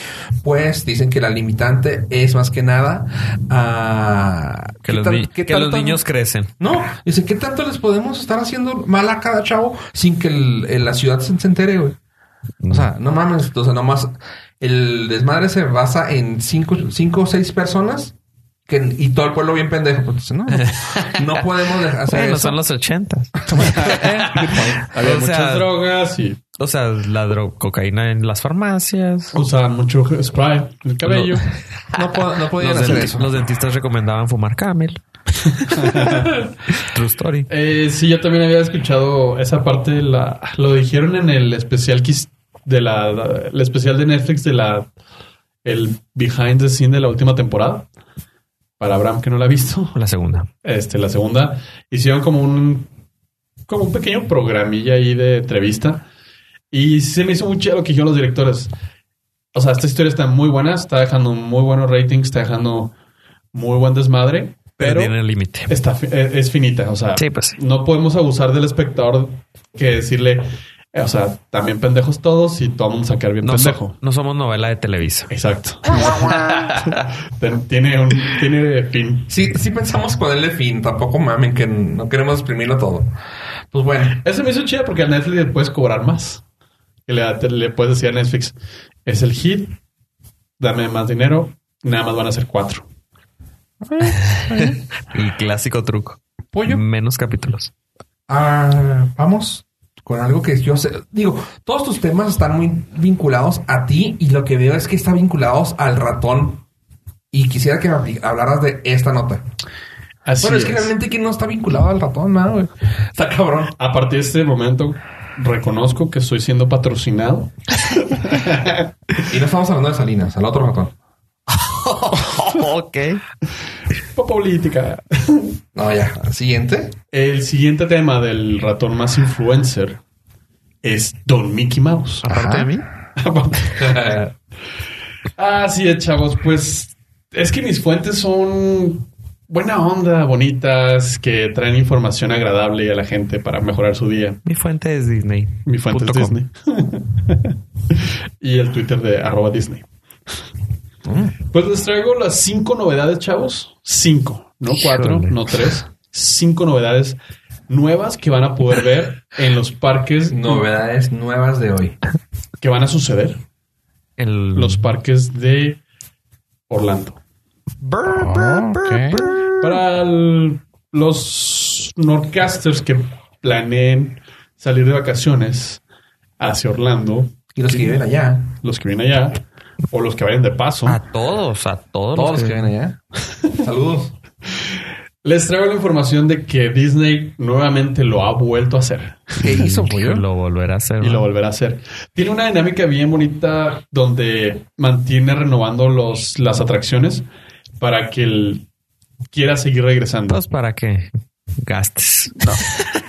Pues dicen que la limitante es más que nada ah, Que, ¿qué los, ni- niños crecen. No, dicen, ¿qué tanto les podemos estar haciendo mal a cada chavo sin que el- el- la ciudad se, se entere, güey? O sea, no mames, o sea, nomás el desmadre se basa en cinco, cinco o seis personas que, y todo el pueblo bien pendejo. Pues, no, [LAUGHS] no podemos dejar hacer Bueno, eso. son los ochentas. [LAUGHS] Había [LAUGHS] O sea- muchas drogas y O sea, la cocaína en las farmacias. usaban mucho spray en el cabello. No, po- no podían Los, hacer eso. los dentistas recomendaban fumar camel. True story. Eh, sí, yo también había escuchado esa parte. La, lo dijeron en el especial que de la, el especial de Netflix de la el behind the scene de la última temporada. Para Abraham que no la ha visto, La segunda. este la segunda hicieron como un como un pequeño programilla ahí de entrevista y se me hizo muy chido lo que dijeron los directores. O sea, esta historia está muy buena, está dejando muy buenos ratings, está dejando muy buen desmadre, Pero pero tiene el límite. está eh, es finita, o sea, Sí, pues sí. no podemos abusar del espectador que decirle, o sea, también pendejos todos y todo el mundo sacar bien No, pendejo. so- no somos novela de Televisa. Exacto. [LAUGHS] Tiene un tiene fin. Sí, sí pensamos ponerle fin. Tampoco mamen que no queremos exprimirlo todo. Pues bueno, Eso me hizo chido porque a Netflix le puedes cobrar más. Que le puedes decir a Netflix, es el hit, dame más dinero, nada más van a ser cuatro. [LAUGHS] El clásico truco. pollo. Menos capítulos. Ah, vamos con algo que yo sé. Digo, todos tus temas están muy vinculados a ti y lo que veo es que están vinculados al ratón. Y quisiera que me hablaras de esta nota. Así bueno, es, que realmente que no está vinculado al ratón, nada, güey. Está cabrón. A partir de este momento, reconozco que estoy siendo patrocinado. [LAUGHS] Y no estamos hablando de Salinas, al otro ratón. [LAUGHS] ok. Política. No, ya. Siguiente. El siguiente tema del ratón más influencer es Don Mickey Mouse. Aparte Ajá. de mí. [LAUGHS] Así es, chavos. Pues es que mis fuentes son buena onda, bonitas, que traen información agradable a la gente para mejorar su día. Mi fuente es Disney. Mi fuente es com. Disney. [LAUGHS] y el Twitter de arroba Disney. Pues les traigo las cinco novedades, chavos. Cinco, no cuatro, Híjole. no tres. Cinco novedades nuevas que van a poder ver en los parques Novedades nuevas de hoy. que van a suceder. El Los parques de Orlando. Para el- los Nordcasters que planeen salir de vacaciones hacia Orlando, Y los que viven allá. los que vienen allá o los que vayan de paso, A todos, a todos. Todos los que viven allá. [LAUGHS] Saludos. les traigo la información de que Disney nuevamente lo ha vuelto a hacer ¿Qué [LAUGHS] hizo, pollo? Lo volverá a hacer. y lo volverá a hacer. Tiene una dinámica bien bonita donde mantiene renovando los, las atracciones para que él quiera seguir regresando. Pues para que gastes.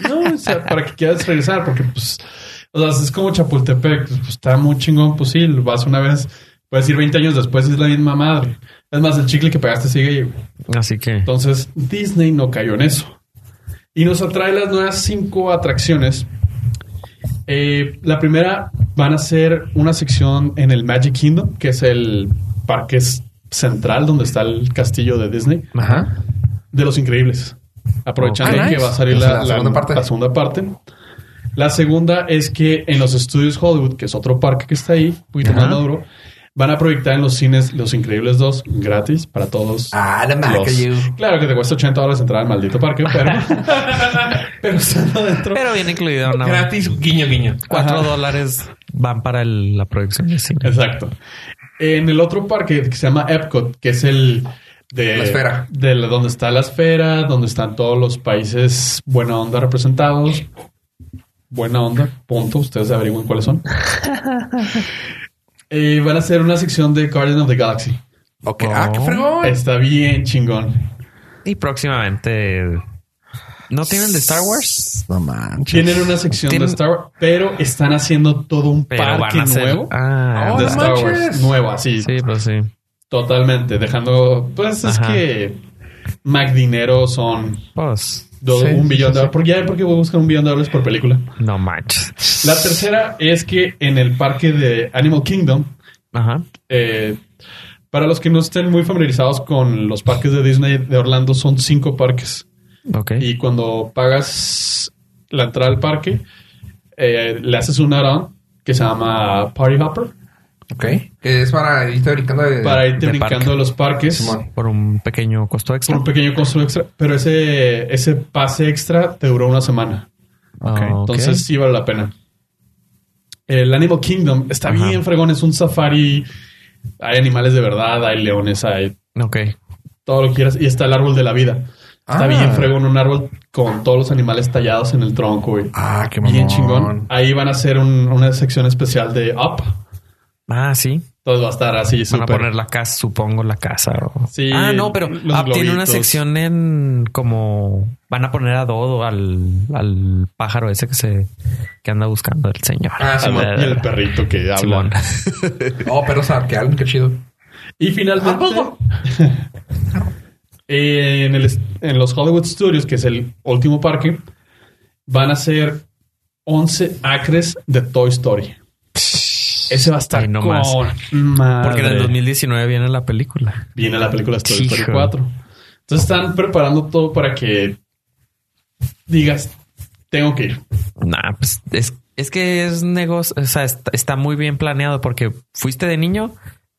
No, o sea, para que quieras regresar, porque pues, o sea, es como Chapultepec, pues, está muy chingón, pues sí, vas una vez, puedes ir 20 años después y es la misma madre. Es más, el chicle que pagaste sigue ahí. Así que Entonces, Disney no cayó en eso. Y nos atrae las nuevas cinco atracciones. Eh, la primera van a ser una sección en el Magic Kingdom, que es el parque central donde está el castillo de Disney, Ajá. de los increíbles. Aprovechando Ah, nice. que va a salir la, segunda parte. la segunda parte. La segunda es que en los estudios Hollywood, que es otro parque que está ahí, un poquito Ajá. más maduro, van a proyectar en los cines Los Increíbles 2 gratis para todos. Ah, la marca, los- you. Claro que te cuesta 80 dólares entrar al maldito parque, pero, [LAUGHS] [LAUGHS] pero estando dentro. Pero viene incluido una Gratis, guiño, guiño. Cuatro Ajá. dólares van para el- la producción de cine. Exacto. En el otro parque que se llama Epcot, que es el de La esfera. de la- donde está la esfera, donde están todos los países buena onda representados. Buena onda, punto. Ustedes averigüen cuáles son. [LAUGHS] Eh, van a hacer una sección de Guardian of the Galaxy. Ok. Ah, qué fregón. Está bien chingón. Y próximamente. ¿No tienen de Star Wars? No manches. Tienen una sección Tienen- de Star Wars, pero están haciendo todo un Pero parque nuevo Ah, Oh, de no Star manches. Wars. Nuevo, así. sí, pues sí. Totalmente. Dejando. Pues es que Mac Dinero son Pues do- Sí, un billón sí, de dólares. Porque ya porque voy a buscar un billón de dólares por película. no manches. La tercera es que en el parque de Animal Kingdom, Ajá. eh, para los que no estén muy familiarizados con los parques de Disney de Orlando, son cinco parques. Y cuando pagas la entrada al parque, eh, le haces un add-on que se llama Party Hopper Ok. Que es para irte brincando de... para irte de brincando parque. de los parques. Simón. Por un pequeño costo por extra. un pequeño costo extra, pero ese, ese pase extra te duró una semana. Ah, ok. Entonces sí vale la pena. El Animal Kingdom está Ajá. bien fregón, es un safari. Hay animales de verdad, hay leones, hay Ok. todo lo que quieras. Y está el árbol de la vida. Está Ah. bien fregón, un árbol con todos los animales tallados en el tronco. güey. Ah, qué mamón. Bien chingón. Ahí van a hacer un- una sección especial de Up. Ah, sí. Entonces va a estar así. Van a poner la casa, supongo, la casa. o- Sí, ah, no, pero ah, tiene una sección en como van a poner a Dodo al, al pájaro ese que se que anda buscando el señor. Ah, Simón. Y el perrito que habla. Simón. [LAUGHS] Oh, perros arquearon, qué chido. Y finalmente, [LAUGHS] eh, en, el, en los Hollywood Studios, que es el último parque, van a ser 11 acres de Toy Story. [LAUGHS] Ese va a estar no más. Porque en el 2019 viene la película. Viene la película Toy Story Hijo. 4. Entonces están preparando todo para que digas, tengo que ir. Nah, pues es, es que es negocio, o sea, está, está muy bien planeado porque fuiste de niño,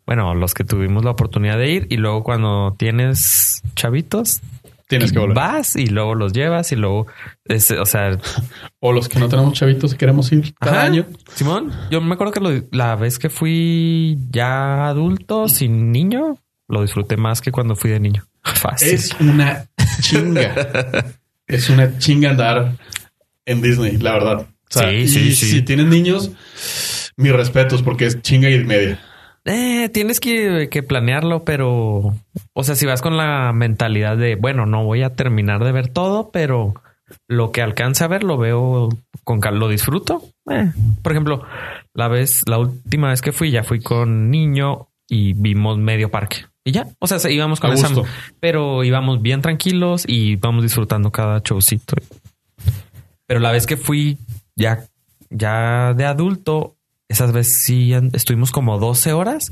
bueno, los que tuvimos la oportunidad de ir y luego cuando tienes chavitos, Tienes que volver. vas y luego los llevas y luego, es- o sea, [LAUGHS] O los que no tenemos chavitos y queremos ir cada Ajá. año. Simón, yo me acuerdo que lo- la vez que fui ya adulto, sin niño, lo disfruté más que cuando fui de niño. [LAUGHS] Fácil. Es una chinga. [LAUGHS] es una chinga andar en Disney, la verdad. O sea, Sí, y sí, sí. si tienes niños, mis respetos, porque es chinga y media. Eh, tienes que, que planearlo, pero, o sea, si vas con la mentalidad de, bueno, no voy a terminar de ver todo, pero lo que alcance a ver lo veo con lo disfruto. Eh, por ejemplo, la vez, la última vez que fui, ya fui con niño y vimos medio parque y ya, o sea, se- íbamos con esa, pero íbamos bien tranquilos y íbamos disfrutando cada showcito. Pero la vez que fui ya, ya de adulto, esas veces sí estuvimos como 12 horas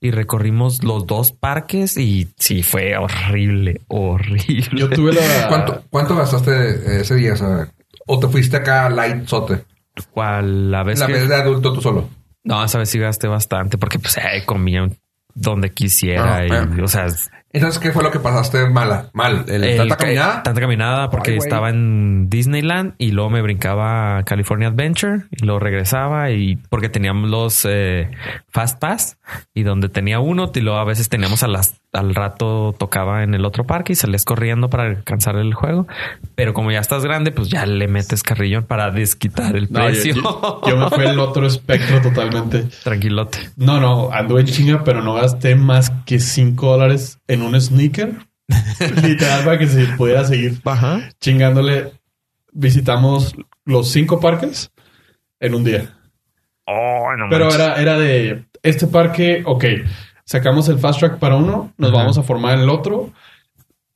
y recorrimos los dos parques y sí fue horrible, horrible. Yo tuve la. [LAUGHS] ¿Cuánto, ¿Cuánto gastaste ese día? O, sea, ¿o te fuiste acá light sote? ¿Cuál la vez La que- vez de adulto tú solo. No, esa vez sí gasté bastante porque pues eh, comía donde quisiera Ah, y, o sea, Entonces, ¿qué fue lo que pasaste mala? Mal. El, el- tanta caminada. Tanta caminada porque Ay, estaba en Disneyland y luego me brincaba a California Adventure y luego regresaba y porque teníamos los eh, Fast Pass y donde tenía uno y luego a veces teníamos a las al rato tocaba en el otro parque y salías corriendo para alcanzar el juego. Pero como ya estás grande, pues ya le metes carrillón para desquitar el No, precio. yo- yo me fui el otro espectro totalmente. [LAUGHS] Tranquilote. No, no, anduve en chinga, pero no gasté más que 5 dólares en un sneaker. [LAUGHS] Literal, para que se pudiera seguir Ajá. chingándole. Visitamos los cinco parques en un día. Oh, no Pero manches. era, era de este parque, ok, sacamos el fast track para uno, nos Ajá. vamos a formar en el otro.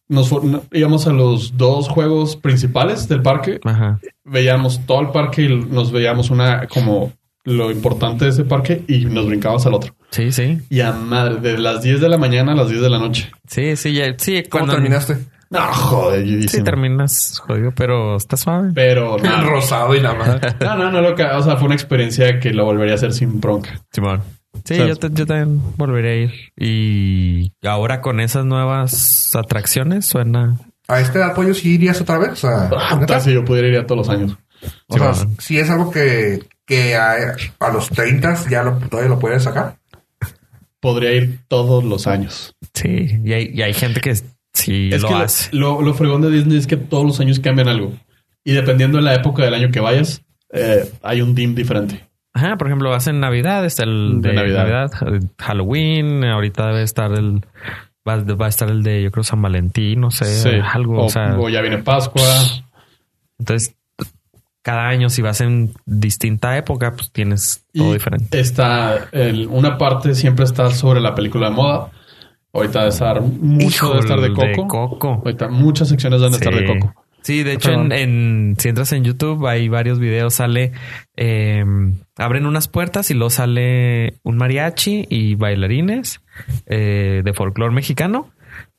Nos íbamos a los dos juegos principales del parque, Ajá. veíamos todo el parque y nos veíamos una como lo importante de ese parque y nos brincábamos al otro. Sí, sí. Y a madre, de las 10 de la mañana a las 10 de la noche. Sí, sí, ya, sí. ¿Cómo cuando- terminaste? No, joder, Sí, terminas jodido, pero está suave. Pero [LAUGHS] no, Rosado y nada más. [LAUGHS] no, no, no, lo que, o sea, fue una experiencia que lo volvería a hacer sin bronca. Simón. Sí, O sea, yo, te- yo también volveré a ir. Y ahora con esas nuevas atracciones suena. ¿A este apoyo sí irías otra vez? O sea, si yo pudiera ir a todos los años. O sea, Simón. si es algo que, que a, a los 30 ya lo, todavía lo puedes sacar. Podría ir todos los años. Sí, y hay, y hay gente que sí Es lo que lo- hace. lo, lo fregón de Disney es que todos los años cambian algo. Y dependiendo de la época del año que vayas, eh, hay un dim diferente. Ajá, por ejemplo, hacen Navidad, está el De de, Navidad. Navidad. Halloween, ahorita debe estar el. Va, va a estar el de, yo creo, San Valentín, no sé, algo. O, o sea, o ya viene Pascua. entonces, cada año, si vas en distinta época, pues tienes todo Y diferente. Está el- una parte siempre está sobre la película de moda. Ahorita debe estar mucho de estar de Coco. Coco. Ahorita muchas secciones deben de estar de. Coco. Sí, de hecho, en, en- si entras en YouTube, hay varios videos, sale, eh, abren unas puertas y luego sale un mariachi y bailarines eh, de folclore mexicano.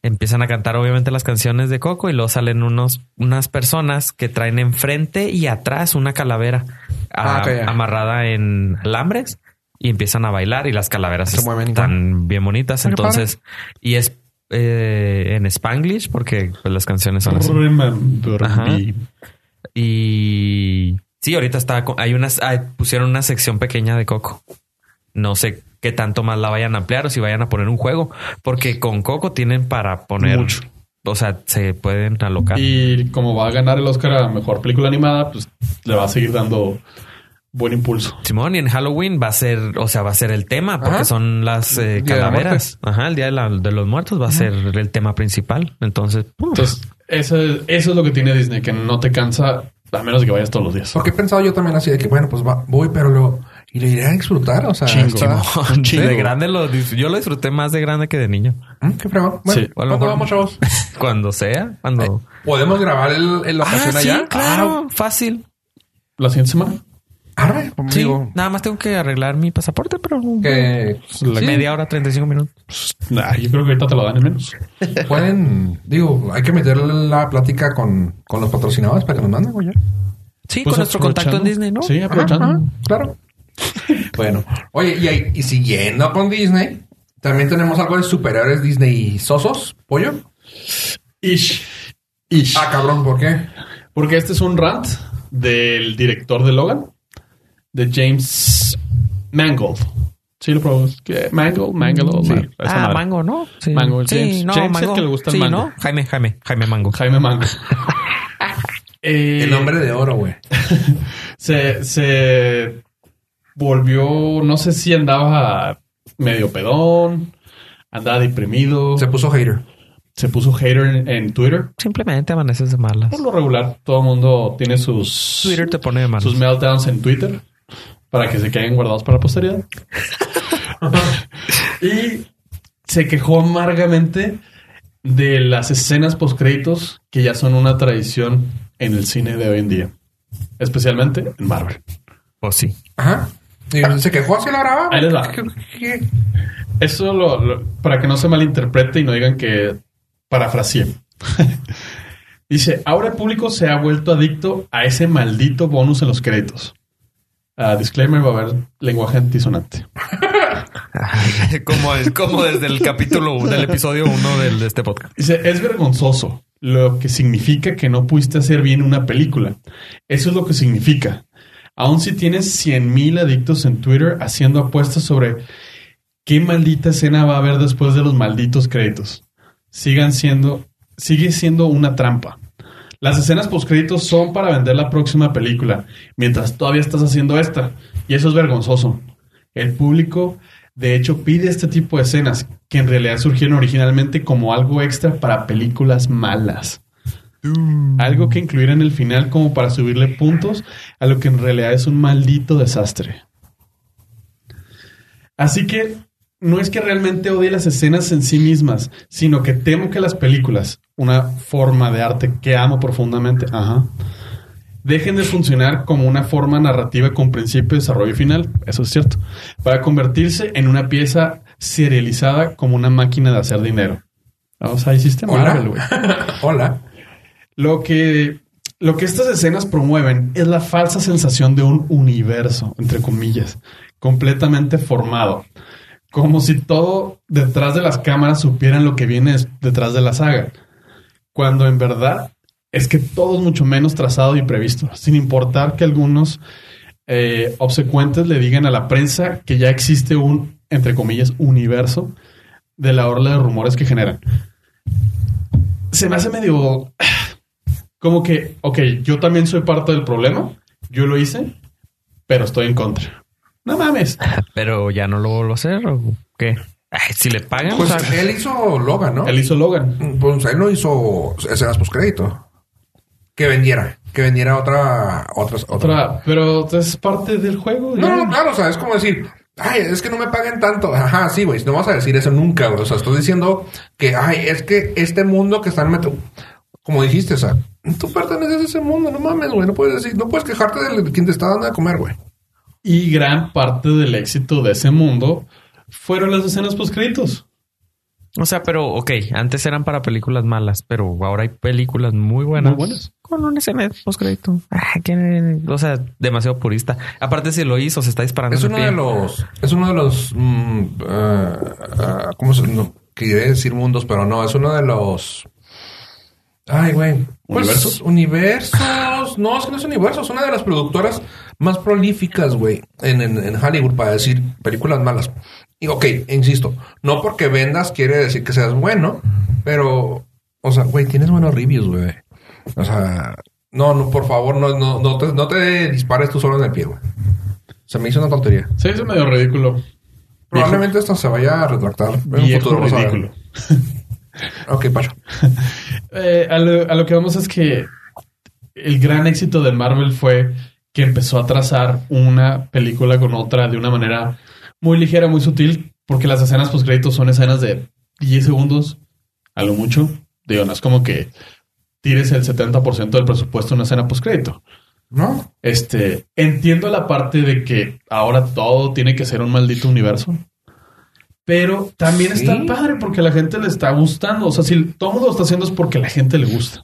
Empiezan a cantar obviamente las canciones de Coco y luego salen unos, unas personas que traen enfrente y atrás una calavera Ah, a- amarrada en alambres y empiezan a bailar y las calaveras Se están bien bonitas. Entonces, y es eh, en Spanglish porque pues, las canciones son así. Remember me. Y sí, ahorita está, hay unas, hay- pusieron una sección pequeña de Coco. No sé qué tanto más la vayan a ampliar o si vayan a poner un juego, porque con Coco tienen para poner Mucho. O sea, se pueden alocar. Y como va a ganar el Oscar a mejor película animada, pues le va a seguir dando buen impulso. Simón, y en Halloween va a ser, o sea, va a ser el tema, porque Ajá. son las eh, calaveras. Ajá, el día de, la- de los muertos va a ser el tema principal. Entonces, uf, Entonces, eso, es- eso es lo que tiene Disney, que no te cansa a menos de que vayas todos los días. Porque he pensado yo también así de que, bueno, pues va- voy, pero lo y le iré a disfrutar. O sea, Chingo. está- [LAUGHS] de chingo. grande lo yo lo disfruté más de grande que de niño. Mm, Qué fregón. Bueno, Sí. Lo ¿cuándo mejor- vamos, chavos? [LAUGHS] Cuando sea, cuando. ¿Podemos grabar el, el ocasión Ah, sí, allá? claro, fácil. La siguiente semana. Arre, Sí, digo, nada más tengo que arreglar mi pasaporte, pero que La- media hora, 35 minutos. Nah, yo creo que ahorita te lo dan en menos. pueden, digo, hay que meter la plática con, con los patrocinadores para que nos manden, güey. Sí, Pues con nuestro contacto en. Disney, ¿no? Sí, aprovechando. Ajá, ajá, claro. bueno, oye, y siguiendo con Disney, también tenemos algo de superhéroes Disney sosos, pollo. Ish. Ish. Ah, cabrón, ¿por qué? Porque este es un rant del director de Logan, de James Mangold. Sí, lo probó. ¿Qué? Mangold, Mangold. Sí. Ah, madre. Mango, ¿no? Sí. Mango, Sí, James. no, James es Mango. el que le gusta el sí, mango. ¿no? Jaime, Jaime, Jaime Mango. Jaime Mango. [LAUGHS] Eh, El hombre de oro, güey. [LAUGHS] se, se volvió, no sé si andaba medio pedón, andaba deprimido, Se se, puso hater. puso hater en, en Twitter. Simplemente amaneces de malas. Por lo regular, todo el mundo tiene sus, Twitter te pone de malas. sus meltdowns en Twitter para que se queden guardados para la posteridad. [LAUGHS] y se quejó amargamente de las escenas postcréditos que ya son una tradición en el cine de hoy en día, especialmente en Marvel. O sí. Ajá. Y se quejó así la brava. Ahí les va. ¿Qué- qué- Eso lo, lo- para que no se malinterprete y no digan que parafraseé. [LAUGHS] Dice, ahora el público se ha vuelto adicto a ese maldito bonus en los créditos. Ah, disclaimer, va a haber lenguaje antisonante. [LAUGHS] como, como desde el capítulo del episodio 1 de este podcast. Dice, es vergonzoso, lo que significa que no pudiste hacer bien una película. Eso es lo que significa. Aun si tienes 100.000 adictos en Twitter haciendo apuestas sobre qué maldita escena va a haber después de los malditos créditos. Sigan siendo, sigue siendo una trampa. Las escenas postcréditos son para vender la próxima película, mientras todavía estás haciendo esta. Y eso es vergonzoso. El público, de hecho, pide este tipo de escenas, que en realidad surgieron originalmente como algo extra para películas malas. Algo que incluir en el final como para subirle puntos a lo que en realidad es un maldito desastre. Así que no es que realmente odie las escenas en sí mismas, sino que temo que las películas, una forma de arte que amo profundamente, ajá, dejen de funcionar como una forma narrativa con principio, desarrollo y final, eso es cierto, para convertirse en una pieza serializada como una máquina de hacer dinero. O sea, hiciste Marvel, güey. Hola. [LAUGHS] Hola. Lo que, lo que estas escenas promueven es la falsa sensación de un universo, entre comillas, completamente formado. Como si todo detrás de las cámaras supieran lo que viene detrás de la saga. Cuando en verdad es que todo es mucho menos trazado y previsto, sin importar que algunos eh, obsecuentes le digan a la prensa que ya existe un, entre comillas, universo de la orla de rumores que generan. Se me hace medio [SIGHS] como que, ok, yo también soy parte del problema, yo lo hice, pero estoy en contra. No mames. [LAUGHS] Pero ya no lo vuelvo a hacer o qué? Ay, si le pagan, Pues o sea, él hizo Logan, ¿no? Él hizo Logan. Pues él no hizo escenas post crédito. Que vendiera. Que vendiera otra. Otras, otra. Otra, pero es parte del juego. No, no, claro, o sea, es como decir, ay, es que no me paguen tanto. Ajá, sí, güey, no vas a decir eso nunca, güey. O sea, estoy diciendo que, ay, es que este mundo que están metiendo, como dijiste, o sea, tú perteneces a ese mundo, no mames, güey, no puedes decir, no puedes quejarte de quien te está dando de comer, güey. Y gran parte del éxito de ese mundo fueron las escenas postcréditos. o sea, pero ok, antes eran para películas malas, pero ahora hay películas muy buenas. Muy buenas. Con un escena postcrédito. Ah, que- O sea, demasiado purista. Aparte, si lo hizo, se está disparando. Es uno de los, es uno de los, mm, ah, ¿cómo se, no, quería decir mundos, pero no, es uno de los, ay, güey, pues, ¿Universos? universos, no, es que no es universo, es una de las productoras más prolíficas, güey, en, en, en Hollywood para decir películas malas. Y ok, insisto, no porque vendas quiere decir que seas bueno, pero, o sea, güey, tienes buenos reviews, güey. O sea, no, no, por favor, no, no, no te, no te dispares tú solo en el pie, güey. Se me hizo una tontería. Se hizo medio ridículo. Probablemente esto se vaya a retractar en un Viejo futuro. ridículo. [LAUGHS] Ok, Pacho. [LAUGHS] Eh, a, lo, a lo que vamos es que el gran éxito de Marvel fue que empezó a trazar una película con otra de una manera muy ligera, muy sutil, porque las escenas post créditos son escenas de 10 segundos, a lo mucho. Digo, no es como que tires el 70% del presupuesto en una escena post crédito. ¿No? Este, entiendo la parte de que ahora todo tiene que ser un maldito universo. Pero también Sí. está padre porque a la gente le está gustando. O sea, si todo mundo lo está haciendo es porque a la gente le gusta.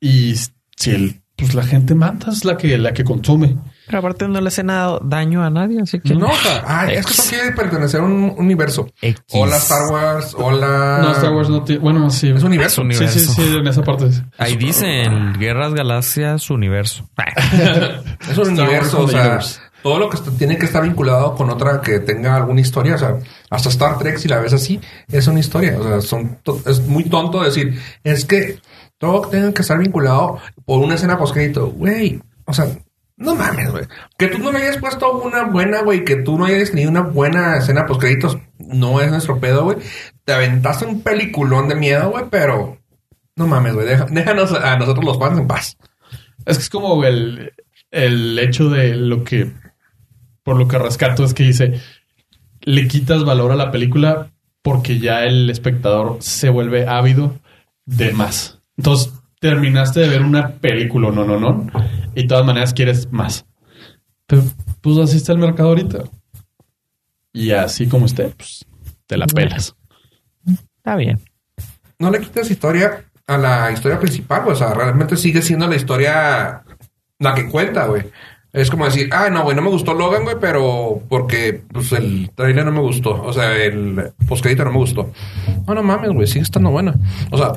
Y si el, pues la gente mata es la que, la que consume. Pero aparte no le hace nada daño a nadie, así que No, ay, es que eso quiere pertenecer a un universo. X. Hola Star Wars, hola. No, Star Wars no tiene. Bueno, sí. Es un universo. Sí, sí, universo. sí, en esa parte. sí. Ahí dicen Guerras Galaxias Universo. [LAUGHS] Es un Star universo, Wars o sea, todo lo que tiene que estar vinculado con otra que tenga alguna historia, o sea, hasta Star Trek, si la ves así, es una historia, o sea, son es muy tonto decir, es que todo tenga que estar vinculado por una escena postcrédito, güey, o sea, No mames, güey. Que tú no le hayas puesto una buena, güey, que tú no hayas tenido una buena escena post créditos, no es nuestro pedo, güey. Te aventaste un peliculón de miedo, güey, pero no mames, güey. déjanos a nosotros los fans en paz. Es que es como el, el hecho de lo que, por lo que rescato es que dice, le quitas valor a la película porque ya el espectador se vuelve ávido de más. Entonces terminaste de ver una película, no, no, no, y de todas maneras quieres más. Pero pues así está el mercado ahorita. Y así como esté, pues te la pelas. Está bien. No le quitas historia a la historia principal, güey. O sea, realmente sigue siendo la historia la que cuenta, güey. Es como decir, ah, no, güey, no me gustó Logan, güey, pero porque pues, el trailer no me gustó. O sea, el postcrédito no me gustó. No, no mames, güey, sigue estando buena. O sea,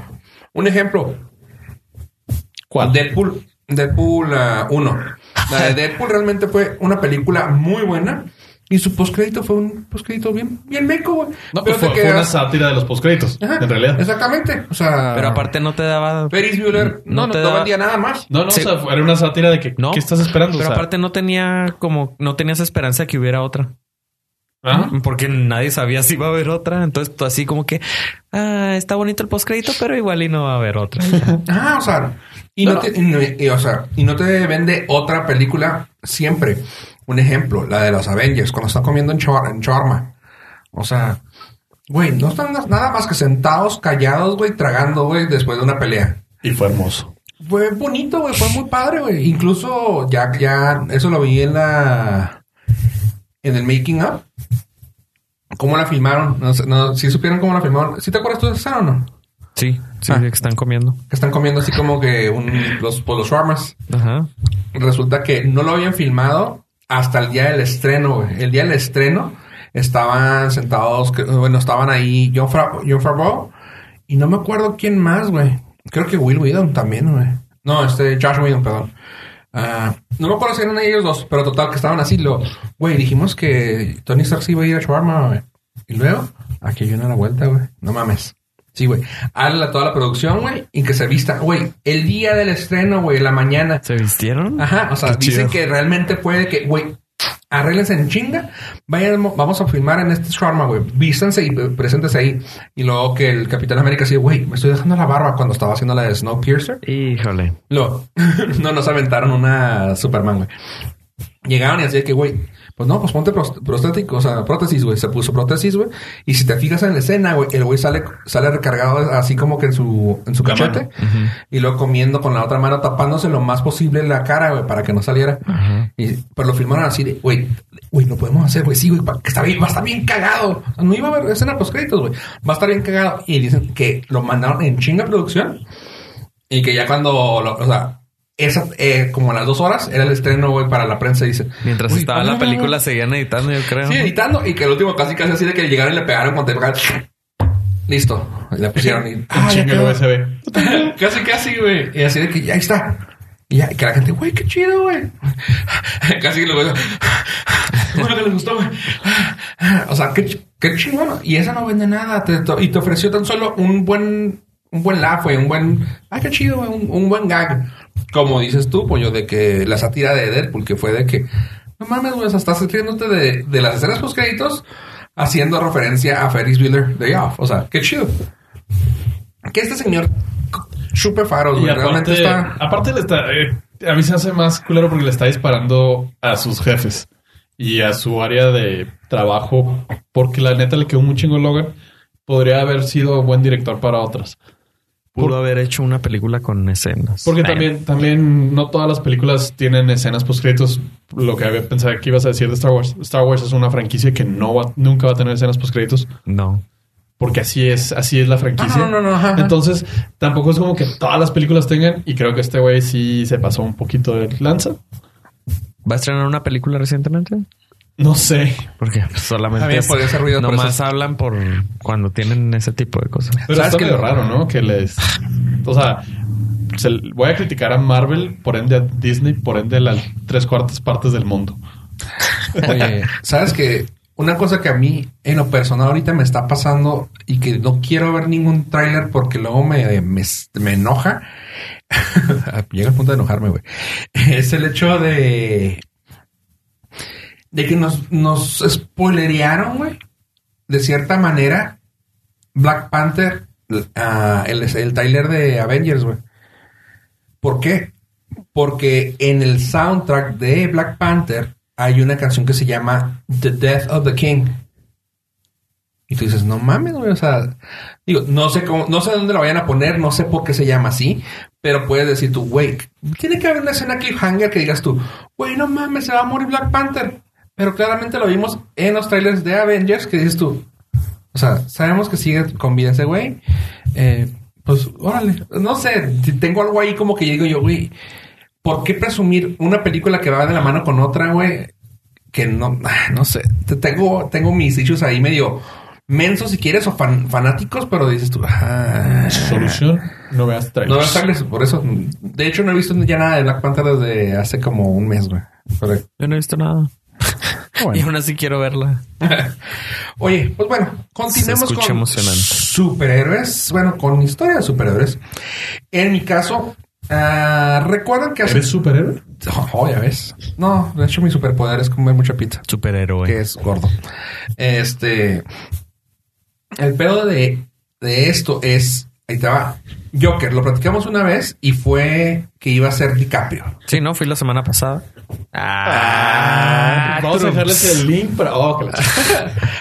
un ejemplo. ¿Cuál? Deadpool, Deadpool 1. la de [LAUGHS] Deadpool realmente fue una película muy buena. Y su postcrédito fue un postcrédito bien, bien meco, güey. No, Pero pues fue, te fue una sátira de los postcréditos, Ajá, en realidad. Exactamente. O sea, Pero aparte no te daba. Ferris Bueller no, No no, te no da- vendía nada más. No, no, Sí. o sea, era una sátira de que, No. ¿qué estás esperando? Pero O sea, aparte no tenía como. No tenías esperanza de que hubiera otra. ¿Ah? Porque nadie sabía si iba a haber otra. Entonces, tú así como que. Ah, está bonito el postcrédito, pero igual y no va a haber otra. [LAUGHS] Ah, o sea, y no, No, te, y no- y, o sea, y no te vende otra película siempre. Un ejemplo, la de los Avengers, cuando están comiendo en, chor- en Chorma. O sea, güey, no están nada más que sentados, callados, güey, tragando, güey, después de una pelea. Y fue hermoso. Fue bonito, güey, fue muy padre, güey. Incluso ya, ya, eso lo vi en la, en el making up. ¿Cómo la filmaron? No, sé, no, si supieron cómo la filmaron. ¿Sí te acuerdas tú de esa o no? Sí, sí, Ah. que están comiendo. Que están comiendo así como que un, los, pues, los shawarmas. Ajá. Resulta que no lo habían filmado hasta el día del estreno, güey. El día del estreno estaban sentados, bueno, estaban ahí John, Fra John Favreau y no me acuerdo quién más, güey. Creo que Will Whedon también, güey. No, este, Josh Whedon, perdón. Ah, no me acuerdo si eran ellos dos, pero total que estaban así. Lo, güey, dijimos que Tony Stark se iba a ir a Shawarma, güey. Y luego, aquí viene la vuelta, güey. No mames. Sí, güey. Hazle toda la producción, güey, y que se vista, güey. El día del estreno, güey, la mañana. ¿Se vistieron? Ajá, o sea, Qué dicen chido. que realmente puede que, güey, arréglense en chinga, vayan, vamos a filmar en este shawarma, güey, vístanse y eh, preséntense ahí. Y luego que el Capitán América así, güey, me estoy dejando la barba cuando estaba haciendo la de Snowpiercer. Híjole. Luego, [LAUGHS] no nos aventaron una Superman, güey. Llegaron y así que, güey, pues no, pues ponte pros- prostético, o sea, prótesis, güey. Se puso prótesis, güey. Y si te fijas en la escena, güey, el güey sale, sale recargado así como que en su, en su cachete. Y luego comiendo con la otra mano tapándose lo más posible la cara, güey, para que no saliera. Y, pero lo filmaron así de, güey, güey, lo podemos hacer, güey, sí, güey, que está bien, va a estar bien cagado. No iba a haber escena post créditos, güey. Va a estar bien cagado. Y dicen que lo mandaron en chinga producción. Y que ya cuando, lo- o sea, esa, eh, como a las dos horas era el estreno, güey, para la prensa. Dice, Mientras "Güey, estaba la ah, película, seguían editando, yo creo. Sí, editando. Y que el último casi casi así de que llegaron y le pegaron cuando te pegaron. Listo. Y la pusieron y. Ah, el. USB. casi, casi, güey. Y así de que ya está. Y ya, y que la gente, güey, qué chido, güey. [LAUGHS] casi que lo veo. Bueno, que les gustó, güey. O sea, qué, ch- qué chingón. Y esa no vende nada. Te- te- y te ofreció tan solo un buen, un buen laugh, güey. Un buen, ay, qué chido, güey. Un, un buen gag. Como dices tú, pollo, de que la sátira de Deadpool, que fue de que, no mames, güey, estás riéndote de, de las escenas post créditos haciendo referencia a Ferris Bueller Day Off. O sea, qué chido. Que este señor chupe faros, güey. Realmente aparte, está. aparte le está, eh, a mí se hace más culero porque le está disparando a sus jefes y a su área de trabajo, porque la neta le quedó muy chingo Logan. Podría haber sido buen director para otras. Pudo haber hecho una película con escenas. Porque Bueno, también, también no todas las películas tienen escenas postcréditos. Lo que había pensado que ibas a decir de Star Wars. Star Wars es una franquicia que no va- nunca va a tener escenas postcréditos. No. Porque así es, así es la franquicia. Ah, no, no, no. Entonces, tampoco es como que todas las películas tengan. Y creo que este güey sí se pasó un poquito de lanza. ¿Va a estrenar una película recientemente? No sé. Porque solamente También es- podría ser ruido por nomás eso. hablan por cuando tienen ese tipo de cosas. Pero ¿Sabes está medio raro, ¿no? Que les... O sea, se- voy a criticar a Marvel, por ende a Disney, por ende a las tres cuartas partes del mundo. Oye, ¿sabes que una cosa que a mí en lo personal ahorita me está pasando y que no quiero ver ningún tráiler porque luego me, me, me enoja. [LAUGHS] Llega al punto de enojarme, güey. Es el hecho de de que nos, nos spoilerearon, güey, de cierta manera, Black Panther, ah, el, el trailer de Avengers, güey. ¿Por qué? Porque en el soundtrack de Black Panther hay una canción que se llama The Death of the King. Y tú dices, no mames, güey, o sea, digo, no sé cómo, no sé dónde lo vayan a poner, no sé por qué se llama así, pero puedes decir tú, güey, tiene que haber una escena cliffhanger que digas tú, güey, no mames, se va a morir Black Panther. Pero claramente lo vimos en los trailers de Avengers que dices tú. O sea, sabemos que sigue con vida ese güey. Eh, pues, órale. No sé, si tengo algo ahí como que digo yo, güey, ¿por qué presumir una película que va de la mano con otra, güey? Que no, ah, no sé. Te tengo, tengo mis dichos ahí medio mensos si quieres o fan- fanáticos, pero dices tú, ah, Solución, no veas trailers. no veas trailers, por eso. De hecho, no he visto ya nada de Black Panther desde hace como un mes, güey. Pero- Yo no he visto nada. [LAUGHS] Bueno. Y aún así quiero verla. [LAUGHS] Oye, pues bueno, continuemos con emocionante. superhéroes. Bueno, con historia de superhéroes. En mi caso, ah, recuerdan que hace. ¿Eres superhéroe? [LAUGHS] Oh, ya ves. No, de hecho, mi superpoder es comer mucha pizza, Superhéroe. que es gordo. Este. El pedo de, de esto es. Ahí te va. Joker, lo platicamos una vez y fue que iba a ser DiCaprio. Sí, no, fui la semana pasada. Ah, Vamos a dejarles el link para. Oh,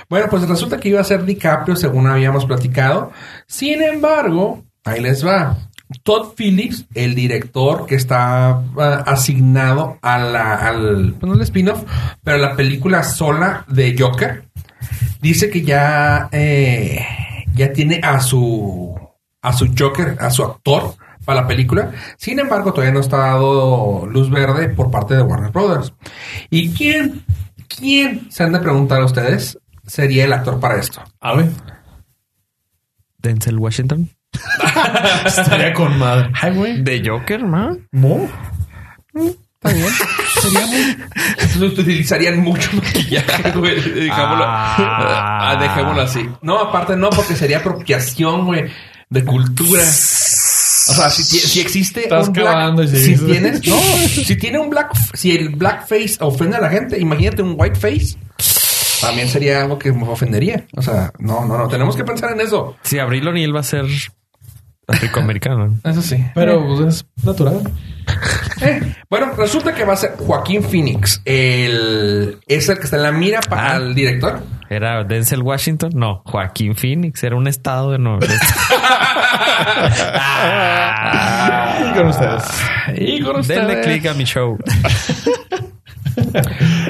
Bueno, pues resulta que iba a ser DiCaprio, según habíamos platicado. Sin embargo, ahí les va. Todd Phillips, el director que está ah, asignado a la, al, pues el spin-off, pero la película sola de Joker, dice que ya, eh, ya tiene a su, a su Joker, a su actor para la película. Sin embargo, todavía no está dado luz verde por parte de Warner Brothers. ¿Y quién, quién, se han de preguntar a ustedes, sería el actor para esto? A ver, Denzel Washington. [LAUGHS] estaría con madre. Ay, güey. De Joker, ¿no? ¿No? Está bien. Sería muy... Utilizarían mucho maquillaje, [LAUGHS] güey. Dejémoslo, Ah. ah, dejémoslo así. No, aparte no, porque sería apropiación, güey, de cultura. O sea, si, existe Estás un black... Si tienes... No, si tiene un black... Si el blackface ofende a la gente, imagínate un whiteface. También sería algo que me ofendería. O sea, no, no, no. Tenemos que pensar en eso. Si Abril O'Neill va a ser africoamericano. Eso sí. Pero pues, es natural. Eh, [LAUGHS] bueno, resulta que va a ser Joaquín Phoenix. El, es el que está en la mira para Ah. el director. ¿Era Denzel Washington? No, Joaquín Phoenix. Era un estado de Nueva York. [LAUGHS] Y con ustedes. Y con Denle click a mi show. [LAUGHS]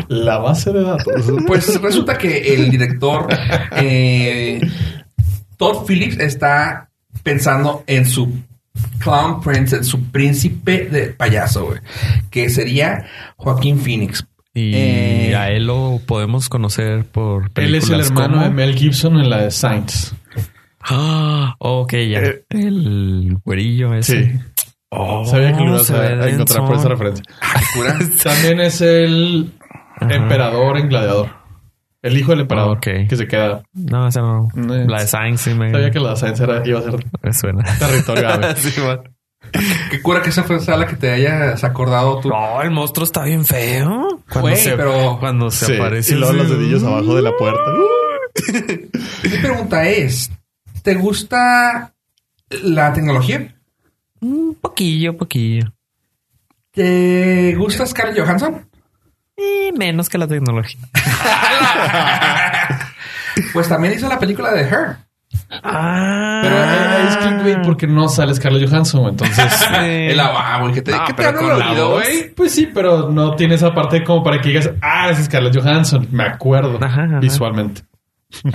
La base de datos. Pues resulta que el director eh, Todd Phillips está pensando en su clown prince, su príncipe de payaso, güey, que sería Joaquín Phoenix. Y Eh, a él lo podemos conocer por Él es el hermano como- de Mel Gibson en la de Saints. Ah, ok, ya. Eh. el güerillo ese. Sí. Oh, Sabía que lo ibas a, a encontrar por esa referencia. [LAUGHS] También es el emperador en Gladiador. El hijo del emperador. Ok. Que se queda. No, esa no. No, La de Sainz sí me, Sabía que la de Saints era, iba a ser me suena. territorio árabe. [LAUGHS] Sí, man. Qué cura que esa fue la que te hayas acordado tú. No, el monstruo está bien feo. Cuando Güey, se, pero- cuando se Sí, aparece. Y luego los dedillos abajo de la puerta. Mi pregunta es, ¿te gusta la tecnología? Un poquillo, poquillo. ¿Te gusta Scarlett Johansson? Eh, menos que la tecnología. [LAUGHS] Pues también hizo la película de Her. Ah, Pero es clickbait porque no sale Scarlett Johansson. Entonces, [LAUGHS] El ah, güey, que te, No, ¿qué te pero con la voz. pues sí, pero no tiene esa parte como para que digas, ah, es Scarlett Johansson. Me acuerdo Ajá, ajá. visualmente.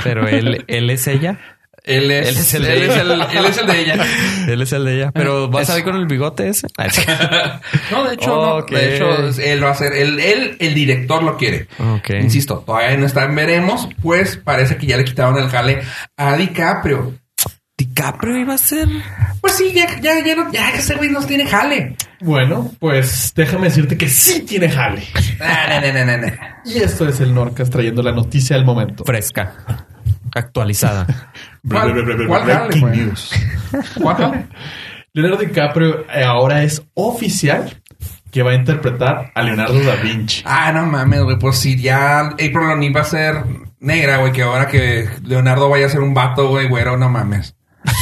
Pero él, él es ella. Él es, Él es el de él es ella. el, él es el de ella. [LAUGHS] Él es el de ella. Pero va a Es- salir con el bigote ese. [LAUGHS] Ah. No, de hecho, no. De hecho, él va a ser, él, él, el director lo quiere. Ok. Insisto, todavía no está en veremos, pues parece que ya le quitaron el jale a DiCaprio. DiCaprio iba a ser. Pues sí, ya, ya, ya, no- ya ese güey no tiene jale. Bueno, pues déjame decirte que sí tiene jale. Ah, no, no, no, no, no. Y esto es el Norcas trayendo la noticia del momento. fresca, actualizada. [LAUGHS] ¿Cuál, cuál jale, Breaking güey? news. [LAUGHS] ¿Cuál jale? Leonardo DiCaprio eh, ahora es oficial que va a interpretar a Leonardo da Vinci. Ah, no mames, güey. Pues si ya April O'Neil va a ser negra, güey, que ahora que Leonardo vaya a ser un vato, güey, güero, no mames. [LAUGHS]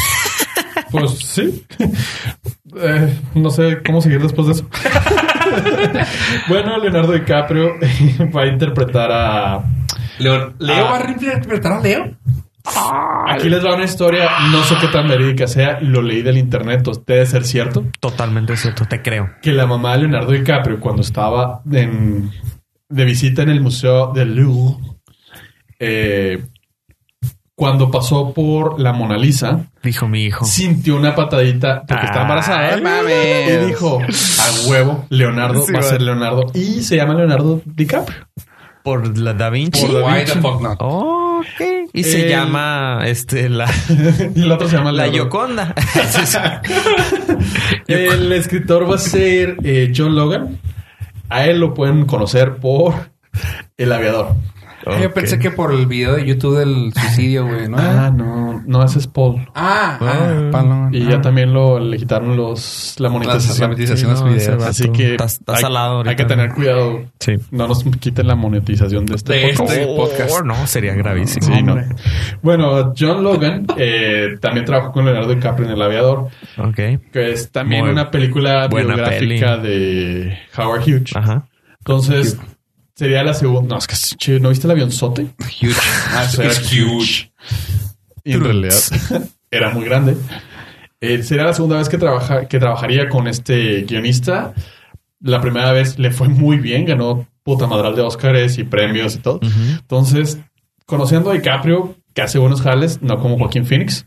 Pues sí. Eh, no sé cómo seguir después de eso. bueno, Leonardo DiCaprio va a interpretar a. Leo, ¿Leo Ah. va a interpretar a Leo? Aquí les va una historia, no sé qué tan verídica sea, lo leí del internet, debe ser cierto. Totalmente cierto, te creo. Que la mamá de Leonardo DiCaprio, cuando estaba en- de visita en el Museo del Louvre, eh, cuando pasó por la Mona Lisa, Dijo mi hijo. sintió una patadita porque está embarazada. Ay, mames. Y dijo, a huevo, Leonardo Sí, va a ser Leonardo. Y se llama Leonardo DiCaprio. Por la Da Vinci. Por Da Why the fuck not? Oh, ok. Y se El- llama este la, [LAUGHS] y el otro se llama la. Yoconda. [LAUGHS] [LAUGHS] El escritor va a ser eh, John Logan. A él lo pueden conocer por El Aviador. Yo pensé que por el video de YouTube del suicidio, güey, ¿no? Ah, no, no, ese es Paul. Ah, ah, Ah. Y Ah. ya también lo le quitaron los la monetización. la monetización. Sí, los no, videos. vato Así que está, está hay, salado ahorita. hay que tener cuidado. Sí. No nos quiten la monetización de este De podcast. este Oh, podcast. no, sería gravísimo. Sí, no. Bueno, John Logan eh, también trabajó con Leonardo DiCaprio en El Aviador, Ok. que es también Muy una película biográfica de Howard Hughes. Ajá. Entonces, sería la segunda. No, es que che, ¿no viste el avionzote? Huge. Ah, Eso era es huge. Y en realidad [LAUGHS] era muy grande. Eh, sería la segunda vez que, trabaja, que trabajaría con este guionista. La primera vez le fue muy bien, ganó puta madral de Óscares y premios y todo. Ujú. Entonces, conociendo a DiCaprio, que hace buenos jales, no como Joaquín Phoenix.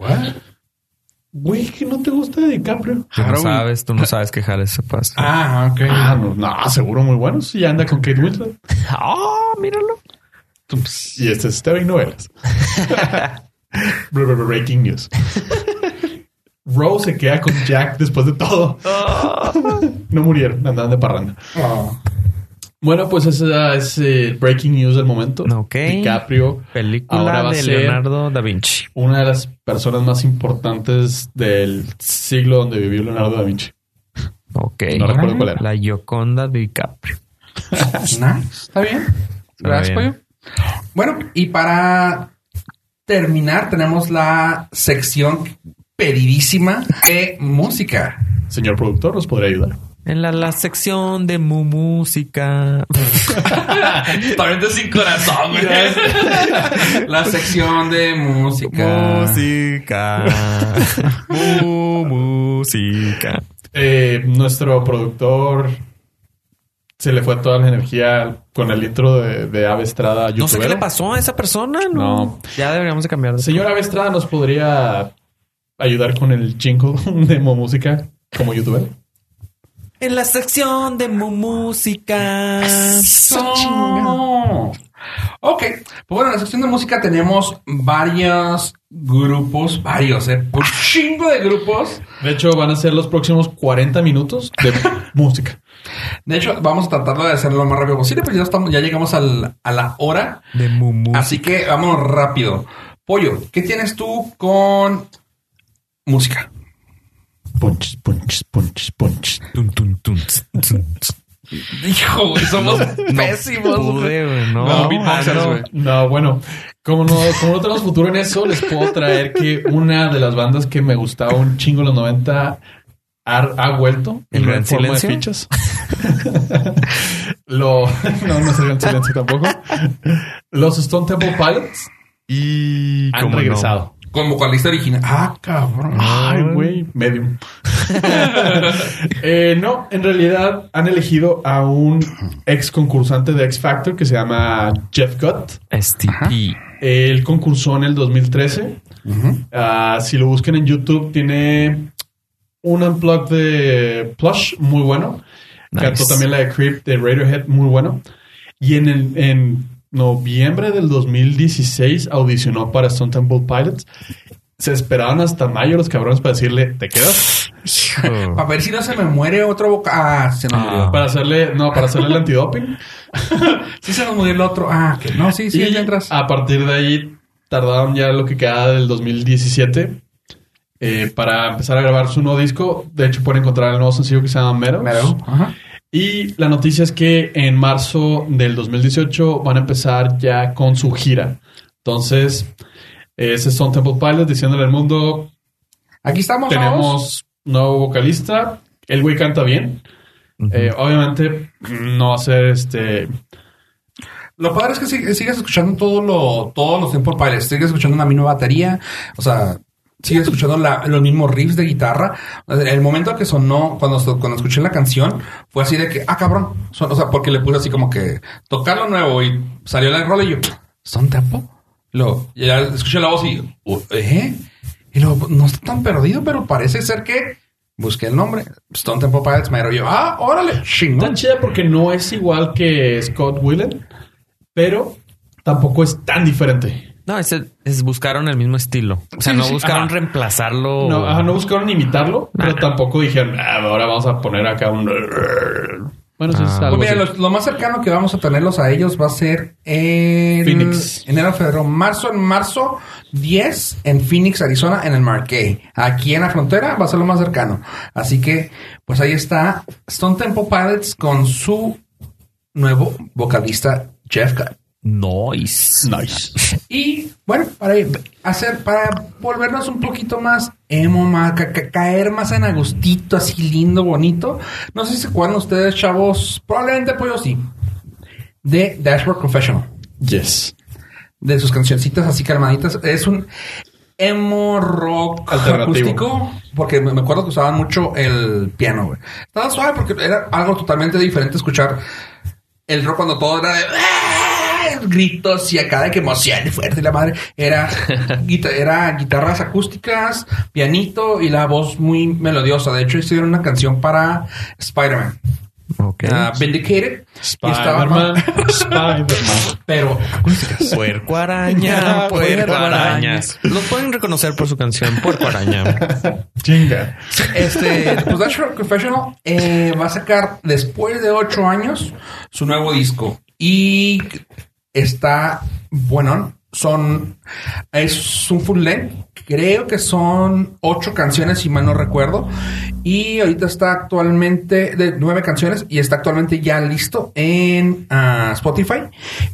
Güey, que no te gusta de DiCaprio. Tú no sabes, tú no sabes que Jales se pasa. Ah, ok. Ah, no, no, seguro muy bueno. Sí, anda con Kate Winslet. Ah, míralo. Y este es TV Novelas. Breaking news. Rose se queda con Jack después de todo. no murieron, andaban de parranda. Oh. Bueno, pues esa es el breaking news del momento. Ok. DiCaprio, Película Ahora va a de ser- Leonardo da Vinci. una de las personas más importantes del siglo donde vivió Leonardo da Vinci. Ok. No recuerdo cuál era. La Yoconda de DiCaprio. [LAUGHS] Nice. Está bien. Gracias, pollo. Bueno, y para terminar, tenemos la sección pedidísima de música. Señor productor, ¿nos podría ayudar? En la, la sección de mu música. [LAUGHS] Totalmente sin corazón, güey. [LAUGHS] La sección de música. música. Mu música. Eh, nuestro productor se le fue toda la energía con el intro de, de Ave Estrada. No sé qué le pasó a esa persona. No. No. Ya deberíamos de cambiar de Señor Ave Estrada, ¿nos podría ayudar con el jingle de Mo Música como youtuber? En la sección de mu música. No. Ok, pues bueno, en la sección de música tenemos varios grupos, varios, eh, un chingo de grupos. De hecho, van a ser los próximos 40 minutos de [LAUGHS] música. De hecho, vamos a tratarlo de hacerlo lo más rápido posible, pues ya estamos, ya llegamos al- a la hora. De mu música. Así que vamos rápido. Pollo, ¿qué tienes tú con música? Punches, punches, punches, punches. Tun, tun, tun. Hijo, güey, somos pésimos. Pude, güey, no. No, Ah, no. güey. No, bueno, como no, como no tenemos futuro en eso, les puedo traer que una de las bandas que me gustaba un chingo en los 90 ha, ha vuelto ¿El en Gran forma de Silencio? fichas. [LAUGHS] Lo, no, no es el Gran Silencio tampoco. Los Stone Temple Pilots Y han cómo regresado. Con vocalista original. Ah, cabrón. Ay, güey, medium. [LAUGHS] Eh, no, en realidad han elegido a un ex concursante de X Factor que se llama Jeff Gott. STP. Él concursó en el 2013. Ah, si lo buscan en YouTube, tiene un unplug de Plush muy bueno. Nice. Cantó también la de Creep de Radiohead muy bueno. Y en, el, en noviembre del 2016 audicionó para Stone Temple Pilots se esperaban hasta mayo los cabrones para decirle, ¿te quedas? [LAUGHS] A ver si no se me muere otro boca. Ah, se nos murió. Para hacerle, no, para hacerle el antidoping. [LAUGHS] Sí se nos murió el otro. Ah, que no, sí, sí, y ya entras. a partir de ahí tardaron ya lo que queda del 2017 eh, para empezar a grabar su nuevo disco. De hecho, pueden encontrar el nuevo sencillo que se llama Meadows. Mero. Ajá. Y la noticia es que en marzo del 2018 van a empezar ya con su gira. Entonces, ese son Temple Pilots diciéndole al mundo, Aquí estamos. tenemos nuevo vocalista, el güey canta bien. Eh, obviamente no va a ser este... Lo padre es que sig- sigues escuchando todo lo, todos los Temple Pilots. Sigues escuchando una misma batería. O sea, sigues escuchando los mismos riffs de guitarra. El momento que sonó, cuando, cuando escuché la canción, fue así de que, ah, cabrón. Son- o sea, porque le puse así como que tocar lo nuevo y salió la rola y yo, ¿son Temple? Lo, escuché la voz y, "Uh, ¿eh? Y luego, no está tan perdido, pero parece ser que busqué el nombre. Stone Temple Pilots. Y yo, ah, órale, chingón. Tan chida porque no es igual que Scott Willen, pero tampoco es tan diferente. No, es, es buscaron el mismo estilo. O sea, Sí, no sí, buscaron ajá. reemplazarlo. No, ajá, no buscaron imitarlo, pero tampoco dijeron, "Ah, ahora vamos a poner acá un... Bueno, eso es Ah. algo Pues mira, lo, lo más cercano que vamos a tenerlos a ellos va a ser en Phoenix. enero, febrero, marzo, en marzo 10 en Phoenix, Arizona, en el Marquee. Aquí en la frontera va a ser lo más cercano. Así que, pues ahí está Stone Temple Pilots con su nuevo vocalista Jeff Guy. Noise. Nice. Y bueno, para hacer, para volvernos un poquito más emo, más, ca- ca- caer más en agustito, así lindo, bonito. No sé si se acuerdan ustedes, chavos, probablemente pues sí, de Dashboard Confessional, Yes. de sus cancioncitas así calmaditas. Es un emo rock acústico, porque me me acuerdo que usaban mucho el piano, güey. Estaba suave porque era algo totalmente diferente escuchar el rock cuando todo era de gritos y acá de que emoción [LAUGHS] fuerte y la madre era [LAUGHS] guita- era guitarras acústicas, pianito y la voz muy melodiosa. De hecho, hicieron una canción para Spider-Man, Ok. ah, Vindicated. Spider-Man. Spider-Man. [LAUGHS] pero acústicas. Puerco araña, puerco araña. Lo pueden reconocer por su canción Puerco araña. Chinga. Este, pues Dash Rock Professional eh, va a sacar después de ocho años su nuevo disco y está bueno. Son es un full length. Creo que son ocho canciones, si mal no recuerdo. Y ahorita está actualmente de nueve canciones y está actualmente ya listo en ah, Spotify.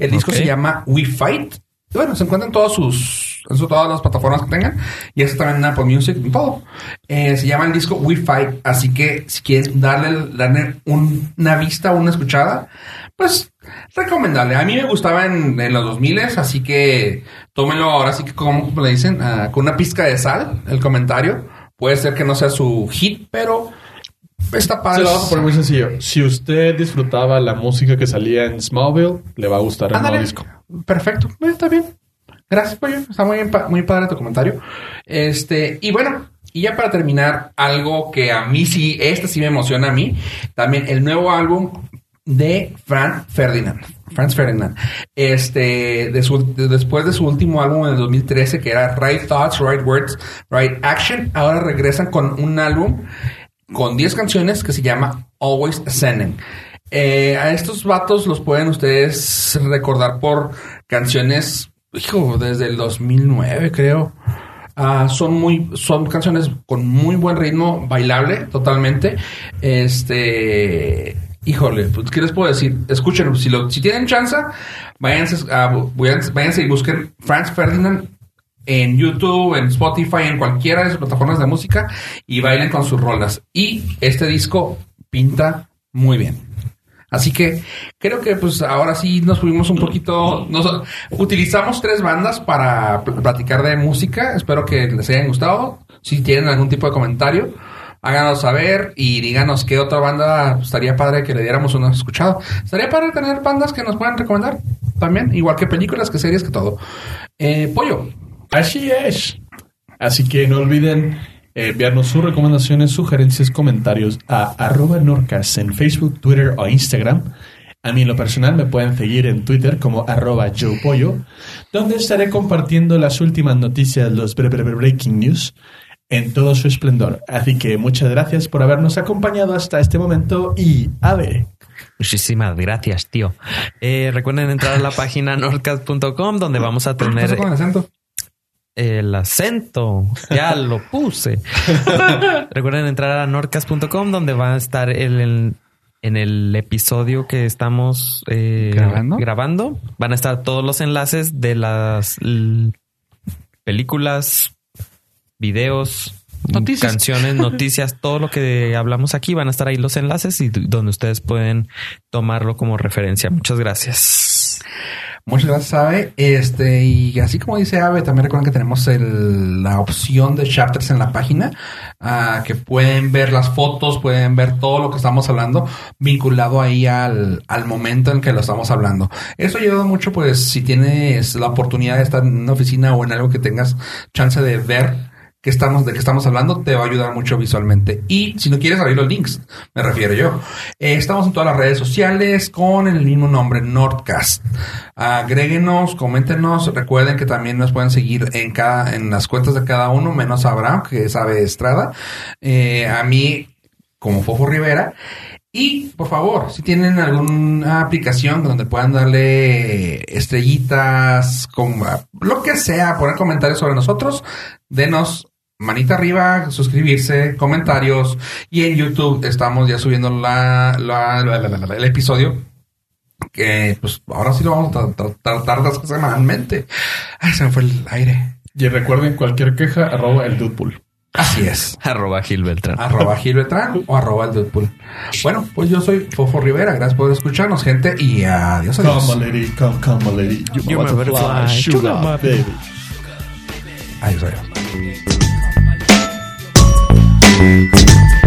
El disco se llama We Fight. Y bueno, se encuentra en todas sus, en todas las plataformas que tengan. Y está también en Apple Music, en todo. Eh, se llama el disco We Fight. Así que si quieres darle, darle un- una vista una escuchada, pues recomendable. A mí me gustaba en, en los 2000 así que tómenlo ahora sí que como, le dicen, ah, con una pizca de sal, el comentario. Puede ser que no sea su hit, pero está Se padre. lo vamos a poner muy sencillo. Si usted disfrutaba la música que salía en Smallville, le va a gustar el nuevo disco. Perfecto, Eh, está bien. Gracias, pollo. Está muy padre tu comentario. Este, y bueno, y ya para terminar, algo que a mí sí, este sí me emociona a mí, también el nuevo álbum de Franz Ferdinand. Franz Ferdinand. Este, después de su último álbum en el 2013, que era Right Thoughts, Right Words, Right Action, ahora regresan con un álbum con 10 canciones que se llama Always Ascending. Eh, a estos vatos los pueden ustedes recordar por canciones, hijo, desde el 2009 creo. Ah, son muy, son canciones con muy buen ritmo, bailable totalmente. Este, híjole, pues, ¿qué les puedo decir? Escúchenlo, si, lo, si tienen chance, váyanse, a- váyanse, y busquen Franz Ferdinand en YouTube, en Spotify, en cualquiera de sus plataformas de música y bailen con sus rolas. Y este disco pinta muy bien. Así que creo que pues ahora sí nos fuimos un poquito, nos, utilizamos tres bandas para pl- platicar de música. Espero que les hayan gustado. Si tienen algún tipo de comentario, háganos saber y díganos qué otra banda estaría padre que le diéramos una escuchado. Estaría padre tener bandas que nos puedan recomendar también, igual que películas, que series, que todo. Eh, Pollo, Así es. Así que no olviden eh, enviarnos sus recomendaciones, sugerencias, comentarios a arroba norcas en Facebook, Twitter o Instagram. A mí en lo personal me pueden seguir en Twitter como arroba Pollo, donde estaré compartiendo las últimas noticias, los bre- bre- bre- breaking news, en todo su esplendor. Así que muchas gracias por habernos acompañado hasta este momento y a ver. Muchísimas gracias, tío. Eh, recuerden entrar a la página nordcast.com donde vamos a ¿Qué pasó tener con el acento? el acento. Ya lo puse. [LAUGHS] Recuerden entrar a nordcast.com donde va a estar el, el- en el episodio que estamos eh, ¿Grabando? grabando. Van a estar todos los enlaces de las películas, videos, Noticias. canciones, [LAUGHS] noticias, todo lo que hablamos aquí van a estar ahí los enlaces y donde ustedes pueden tomarlo como referencia. Muchas gracias. Muchas gracias, Ave. Este, y así como dice Ave, también recuerden que tenemos el- la opción de chapters en la página, ah, que pueden ver las fotos, pueden ver todo lo que estamos hablando, vinculado ahí al, al momento en que lo estamos hablando. Eso ayuda mucho, pues, si tienes la oportunidad de estar en una oficina o en algo que tengas chance de ver que estamos, de qué estamos hablando, te va a ayudar mucho visualmente. Y si no quieres abrir los links, me refiero yo. Eh, estamos en todas las redes sociales con el mismo nombre, Nordcast. Agréguenos, coméntenos. Recuerden que también nos pueden seguir en cada, en las cuentas de cada uno, menos Abraham, que sabe Estrada. Eh, a mí, como Fofo Rivera. Y por favor, si tienen alguna aplicación donde puedan darle estrellitas, como lo que sea, poner comentarios sobre nosotros, denos manita arriba, suscribirse, comentarios. Y en YouTube estamos ya subiendo la, la- la- la- la- la- el episodio. Que pues ahora sí lo vamos a tra- tra- tratar semanalmente. Ay, se me fue el aire. Y recuerden cualquier queja, arroba el Dudepool. Así es. [LAUGHS] Arroba Gil Beltrán. arroba Gil Beltrán [LAUGHS] o arroba el Deadpool. Bueno, pues yo soy Fofo Rivera. Gracias por escucharnos, gente. Y adiós. adiós. Come, lady, come, come, lady. You You're my butterfly, sugar, baby. Adiós, adiós. Música